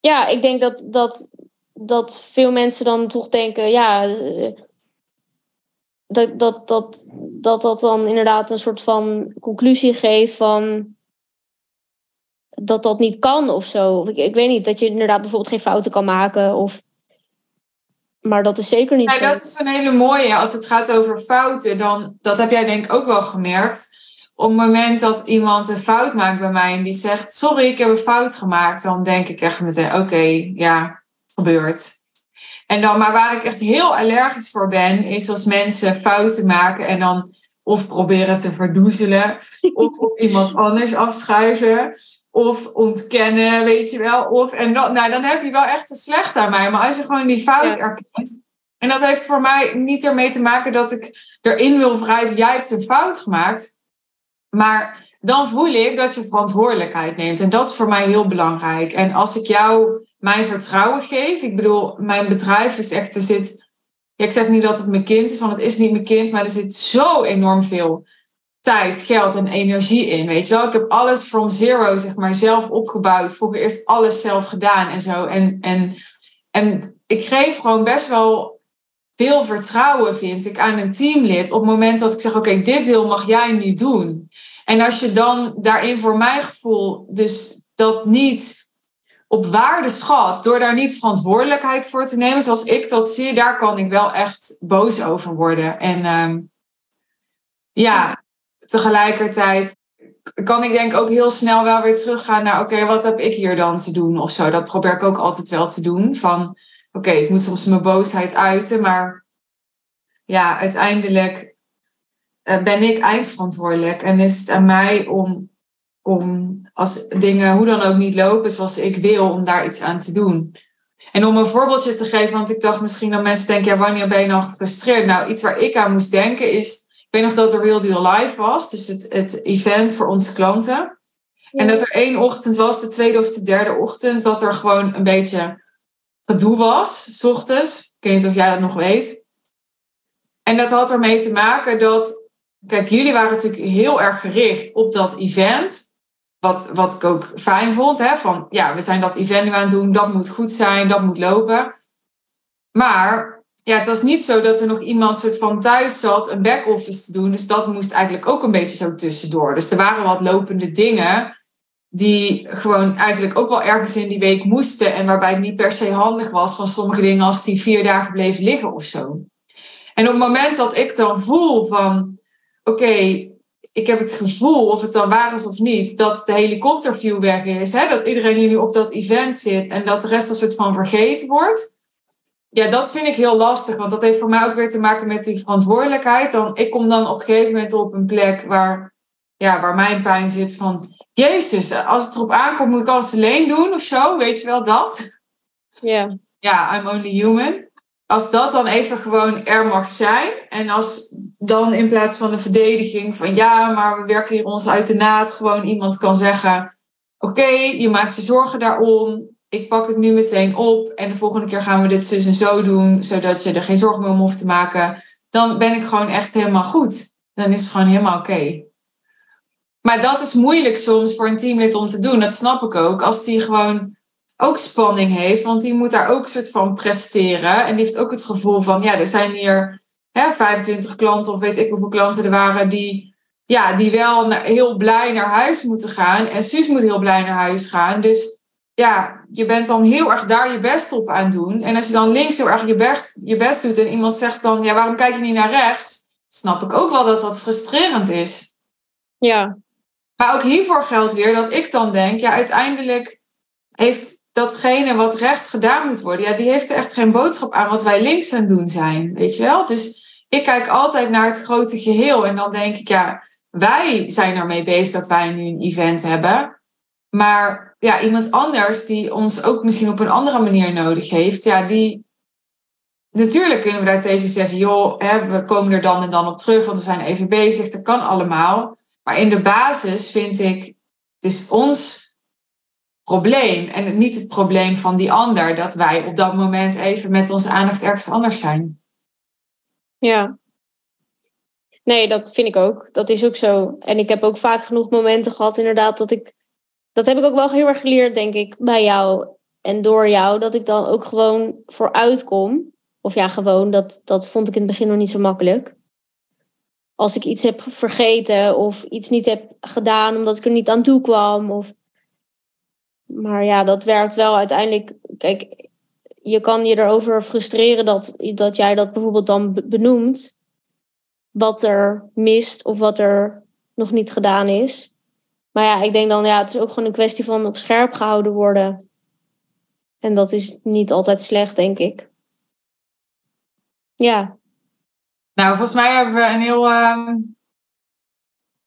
ja, ik denk dat, dat, dat veel mensen dan toch denken, ja, eh, dat, dat, dat, dat dat dan inderdaad een soort van conclusie geeft van dat dat niet kan of zo. Ik, ik weet niet, dat je inderdaad bijvoorbeeld geen fouten kan maken of... Maar dat is zeker niet ja, zo. Dat is een hele mooie. Als het gaat over fouten, dan dat heb jij denk ik ook wel gemerkt op het moment dat iemand een fout maakt bij mij en die zegt: Sorry, ik heb een fout gemaakt, dan denk ik echt meteen: Oké, ja, gebeurt. En dan, maar waar ik echt heel allergisch voor ben, is als mensen fouten maken en dan of proberen te verdoezelen of op iemand anders afschuiven. of ontkennen, weet je wel. Of, en dat, nou, dan heb je wel echt een slecht aan mij. Maar als je gewoon die fout erkent. En dat heeft voor mij niet ermee te maken dat ik erin wil wrijven. Jij hebt een fout gemaakt. Maar dan voel ik dat je verantwoordelijkheid neemt. En dat is voor mij heel belangrijk. En als ik jou mijn vertrouwen geef. Ik bedoel, mijn bedrijf is echt, er zit. ik zeg niet dat het mijn kind is, want het is niet mijn kind, maar er zit zo enorm veel tijd, geld en energie in. Weet je wel, ik heb alles from zero, zeg maar, zelf opgebouwd. Vroeger eerst alles zelf gedaan en zo. En, en, en ik geef gewoon best wel veel vertrouwen, vind ik, aan een teamlid. Op het moment dat ik zeg: Oké, dit deel mag jij nu doen. En als je dan daarin, voor mijn gevoel, dus dat niet op waarde schat, door daar niet verantwoordelijkheid voor te nemen, zoals ik dat zie, daar kan ik wel echt boos over worden. En ehm, ja, tegelijkertijd kan ik denk ook heel snel wel weer teruggaan naar, oké, wat heb ik hier dan te doen of zo. Dat probeer ik ook altijd wel te doen. Van, oké, ik moet soms mijn boosheid uiten, maar ja, uiteindelijk eh, ben ik eindverantwoordelijk en is het aan mij om om als dingen hoe dan ook niet lopen zoals ik wil, om daar iets aan te doen. En om een voorbeeldje te geven, want ik dacht misschien dat mensen denken, ja, wanneer ben je nou gefrustreerd? Nou, iets waar ik aan moest denken is, ik weet nog dat er Real Deal Live was, dus het, het event voor onze klanten. En dat er één ochtend was, de tweede of de derde ochtend, dat er gewoon een beetje gedoe was, s ochtends. Ik weet niet of jij dat nog weet. En dat had ermee te maken dat, kijk, jullie waren natuurlijk heel erg gericht op dat event. Wat, wat ik ook fijn vond. Hè? Van ja, we zijn dat event nu aan het doen. Dat moet goed zijn. Dat moet lopen. Maar ja, het was niet zo dat er nog iemand soort van thuis zat een back-office te doen. Dus dat moest eigenlijk ook een beetje zo tussendoor. Dus er waren wat lopende dingen die gewoon eigenlijk ook wel ergens in die week moesten. En waarbij het niet per se handig was van sommige dingen als die vier dagen bleven liggen of zo. En op het moment dat ik dan voel van, oké, ik heb het gevoel, of het dan waar is of niet, dat de helikopterview weg is. Hè? Dat iedereen hier nu op dat event zit en dat de rest als het van vergeten wordt. Ja, dat vind ik heel lastig, want dat heeft voor mij ook weer te maken met die verantwoordelijkheid. Dan, ik kom dan op een gegeven moment op een plek waar, ja, waar mijn pijn zit van... Jezus, als het erop aankomt, moet ik alles alleen doen of zo, weet je wel dat? Ja. Ja, I'm only human als dat dan even gewoon er mag zijn. En als dan in plaats van een verdediging van ja, maar we werken hier ons uit de naad, gewoon iemand kan zeggen: Oké, je maakt je zorgen daarom. Ik pak het nu meteen op. En de volgende keer gaan we dit zus en zo doen, zodat je er geen zorgen meer om hoeft te maken. Dan ben ik gewoon echt helemaal goed. Dan is het gewoon helemaal oké. Maar dat is moeilijk soms voor een teamlid om te doen. Dat snap ik ook. Als die gewoon ook spanning heeft, want die moet daar ook een soort van presteren. En die heeft ook het gevoel van, ja, er zijn hier hè, 25 klanten of weet ik hoeveel klanten er waren die, ja, die wel heel blij naar huis moeten gaan. En Suus moet heel blij naar huis gaan. Dus ja, je bent dan heel erg daar je best op aan doen. En als je dan links heel erg je best, je best doet en iemand zegt dan, ja, waarom kijk je niet naar rechts? Snap ik ook wel dat dat frustrerend is. Ja. Maar ook hiervoor geldt weer dat ik dan denk, ja, uiteindelijk heeft datgene wat rechts gedaan moet worden, ja, die heeft er echt geen boodschap aan wat wij links aan doen zijn. Weet je wel? Dus ik kijk altijd naar het grote geheel en dan denk ik, ja, wij zijn ermee bezig dat wij nu een event hebben. Maar ja, iemand anders die ons ook misschien op een andere manier nodig heeft, ja, die. Natuurlijk kunnen we daartegen zeggen, joh, hè, we komen er dan en dan op terug, want we zijn even bezig. Dat kan allemaal. Maar in de basis vind ik, het is ons probleem en niet het probleem van die ander dat wij op dat moment even met onze aandacht ergens anders zijn. Ja. Nee, dat vind ik ook. Dat is ook zo. En ik heb ook vaak genoeg momenten gehad, inderdaad, dat ik. Dat heb ik ook wel heel erg geleerd, denk ik, bij jou en door jou, dat ik dan ook gewoon vooruit kom. Of ja, gewoon, dat, dat vond ik in het begin nog niet zo makkelijk. Als ik iets heb vergeten of iets niet heb gedaan omdat ik er niet aan toe kwam. Of maar ja, dat werkt wel uiteindelijk. Kijk, je kan je erover frustreren dat, dat jij dat bijvoorbeeld dan benoemt. Wat er mist of wat er nog niet gedaan is. Maar ja, ik denk dan, ja, het is ook gewoon een kwestie van op scherp gehouden worden. En dat is niet altijd slecht, denk ik. Ja. Nou, volgens mij hebben we een heel uh,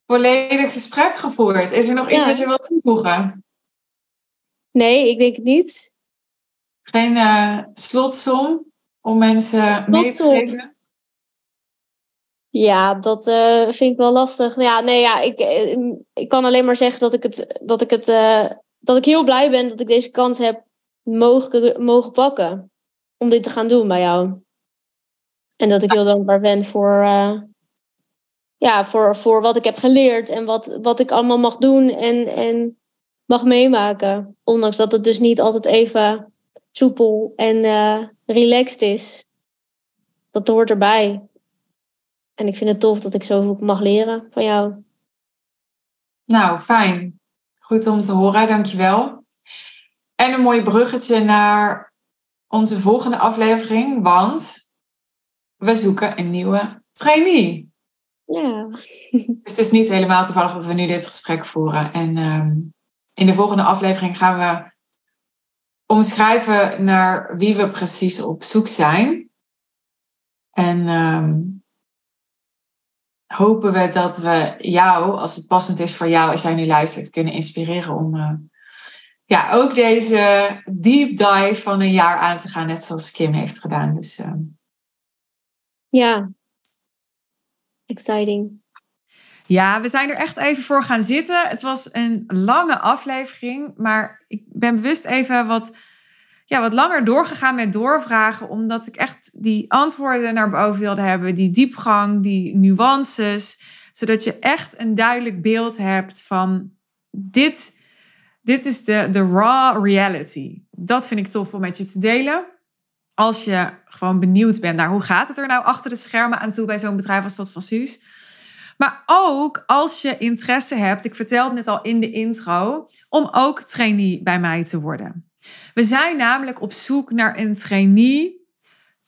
volledig gesprek gevoerd. Is er nog iets wat je wilt toevoegen? Nee, ik denk het niet. Geen uh, slotsom om mensen mee te geven? Ja, dat uh, vind ik wel lastig. Ja, nee, ja, ik, ik kan alleen maar zeggen dat ik, het, dat, ik het, uh, dat ik heel blij ben dat ik deze kans heb mogen, mogen pakken. Om dit te gaan doen bij jou. En dat ik heel dankbaar ben voor, uh, ja, voor, voor wat ik heb geleerd en wat, wat ik allemaal mag doen en, en mag meemaken. Ondanks dat het dus niet altijd even soepel en uh, relaxed is. Dat hoort erbij. En ik vind het tof dat ik zoveel mag leren van jou. Nou, fijn. Goed om te horen, dankjewel. En een mooi bruggetje naar onze volgende aflevering, want we zoeken een nieuwe trainee. Ja. Dus het is niet helemaal toevallig dat we nu dit gesprek voeren. En um, in de volgende aflevering gaan we omschrijven naar wie we precies op zoek zijn. En um, hopen we dat we jou, als het passend is voor jou, als jij nu luistert, kunnen inspireren om uh, ja, ook deze deep dive van een jaar aan te gaan, net zoals Kim heeft gedaan. Dus, um, ja, exciting. Ja, we zijn er echt even voor gaan zitten. Het was een lange aflevering, maar ik ben bewust even wat, ja, wat langer doorgegaan met doorvragen, omdat ik echt die antwoorden naar boven wilde hebben, die diepgang, die nuances, zodat je echt een duidelijk beeld hebt van dit, dit is de, de raw reality. Dat vind ik tof om met je te delen. Als je gewoon benieuwd bent naar hoe gaat het er nou achter de schermen aan toe bij zo'n bedrijf als dat van Suus. Maar ook als je interesse hebt, ik vertelde het net al in de intro, om ook trainee bij mij te worden. We zijn namelijk op zoek naar een trainee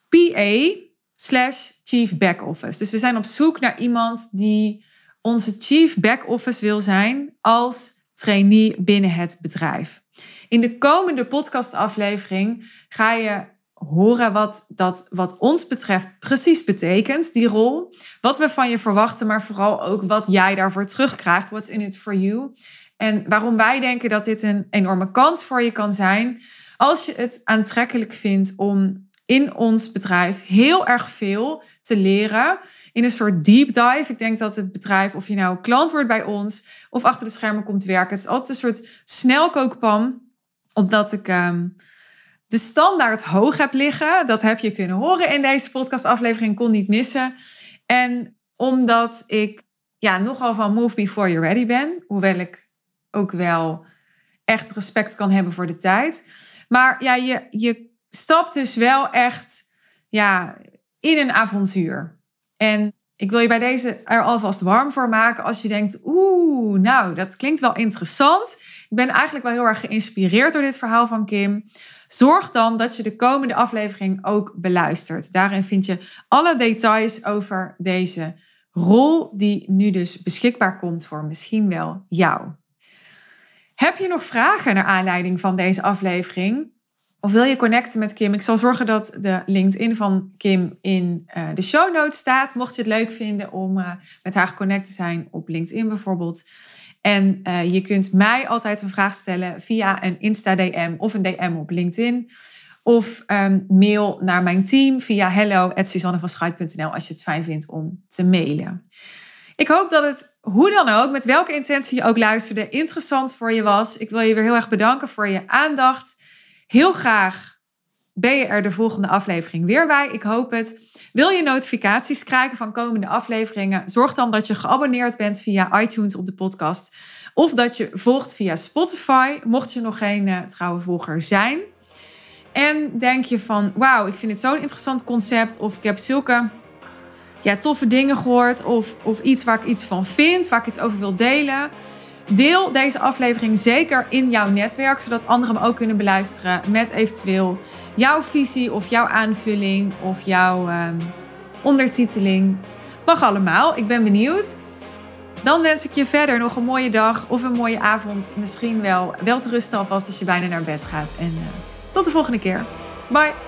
PA slash chief back office. Dus we zijn op zoek naar iemand die onze chief back office wil zijn als trainee binnen het bedrijf. In de komende podcastaflevering ga je horen wat dat wat ons betreft precies betekent, die rol. Wat we van je verwachten, maar vooral ook wat jij daarvoor terugkrijgt. What's in it for you? En waarom wij denken dat dit een enorme kans voor je kan zijn. Als je het aantrekkelijk vindt om in ons bedrijf heel erg veel te leren. In een soort deep dive. Ik denk dat het bedrijf, of je nou klant wordt bij ons of achter de schermen komt werken. Het is altijd een soort snelkookpan. Omdat ik. Um, de standaard hoog heb liggen. Dat heb je kunnen horen in deze podcastaflevering, kon niet missen. En omdat ik ja, nogal van move before you're ready ben, hoewel ik ook wel echt respect kan hebben voor de tijd. Maar ja, je, je stapt dus wel echt ja, in een avontuur. En ik wil je bij deze er alvast warm voor maken als je denkt, oeh, nou, dat klinkt wel interessant. Ik ben eigenlijk wel heel erg geïnspireerd door dit verhaal van Kim. Zorg dan dat je de komende aflevering ook beluistert. Daarin vind je alle details over deze rol die nu dus beschikbaar komt voor misschien wel jou. Heb je nog vragen naar aanleiding van deze aflevering? Of wil je connecten met Kim? Ik zal zorgen dat de LinkedIn van Kim in uh, de show notes staat. Mocht je het leuk vinden om uh, met haar geconnect te zijn op LinkedIn bijvoorbeeld. En uh, je kunt mij altijd een vraag stellen via een Insta-DM of een DM op LinkedIn. Of um, mail naar mijn team via hello.suzannevanschuit.nl als je het fijn vindt om te mailen. Ik hoop dat het, hoe dan ook, met welke intentie je ook luisterde, interessant voor je was. Ik wil je weer heel erg bedanken voor je aandacht. Heel graag ben je er de volgende aflevering weer bij. Ik hoop het. Wil je notificaties krijgen van komende afleveringen? Zorg dan dat je geabonneerd bent via iTunes op de podcast. Of dat je volgt via Spotify, mocht je nog geen uh, trouwe volger zijn. En denk je van, wauw, ik vind het zo'n interessant concept. Of ik heb zulke ja, toffe dingen gehoord. Of, of iets waar ik iets van vind, waar ik iets over wil delen. Deel deze aflevering zeker in jouw netwerk, zodat anderen hem ook kunnen beluisteren met eventueel jouw visie of jouw aanvulling of jouw um, ondertiteling. Mag allemaal, ik ben benieuwd. Dan wens ik je verder nog een mooie dag of een mooie avond. Misschien wel wel te rusten alvast als je bijna naar bed gaat. En uh, tot de volgende keer. Bye!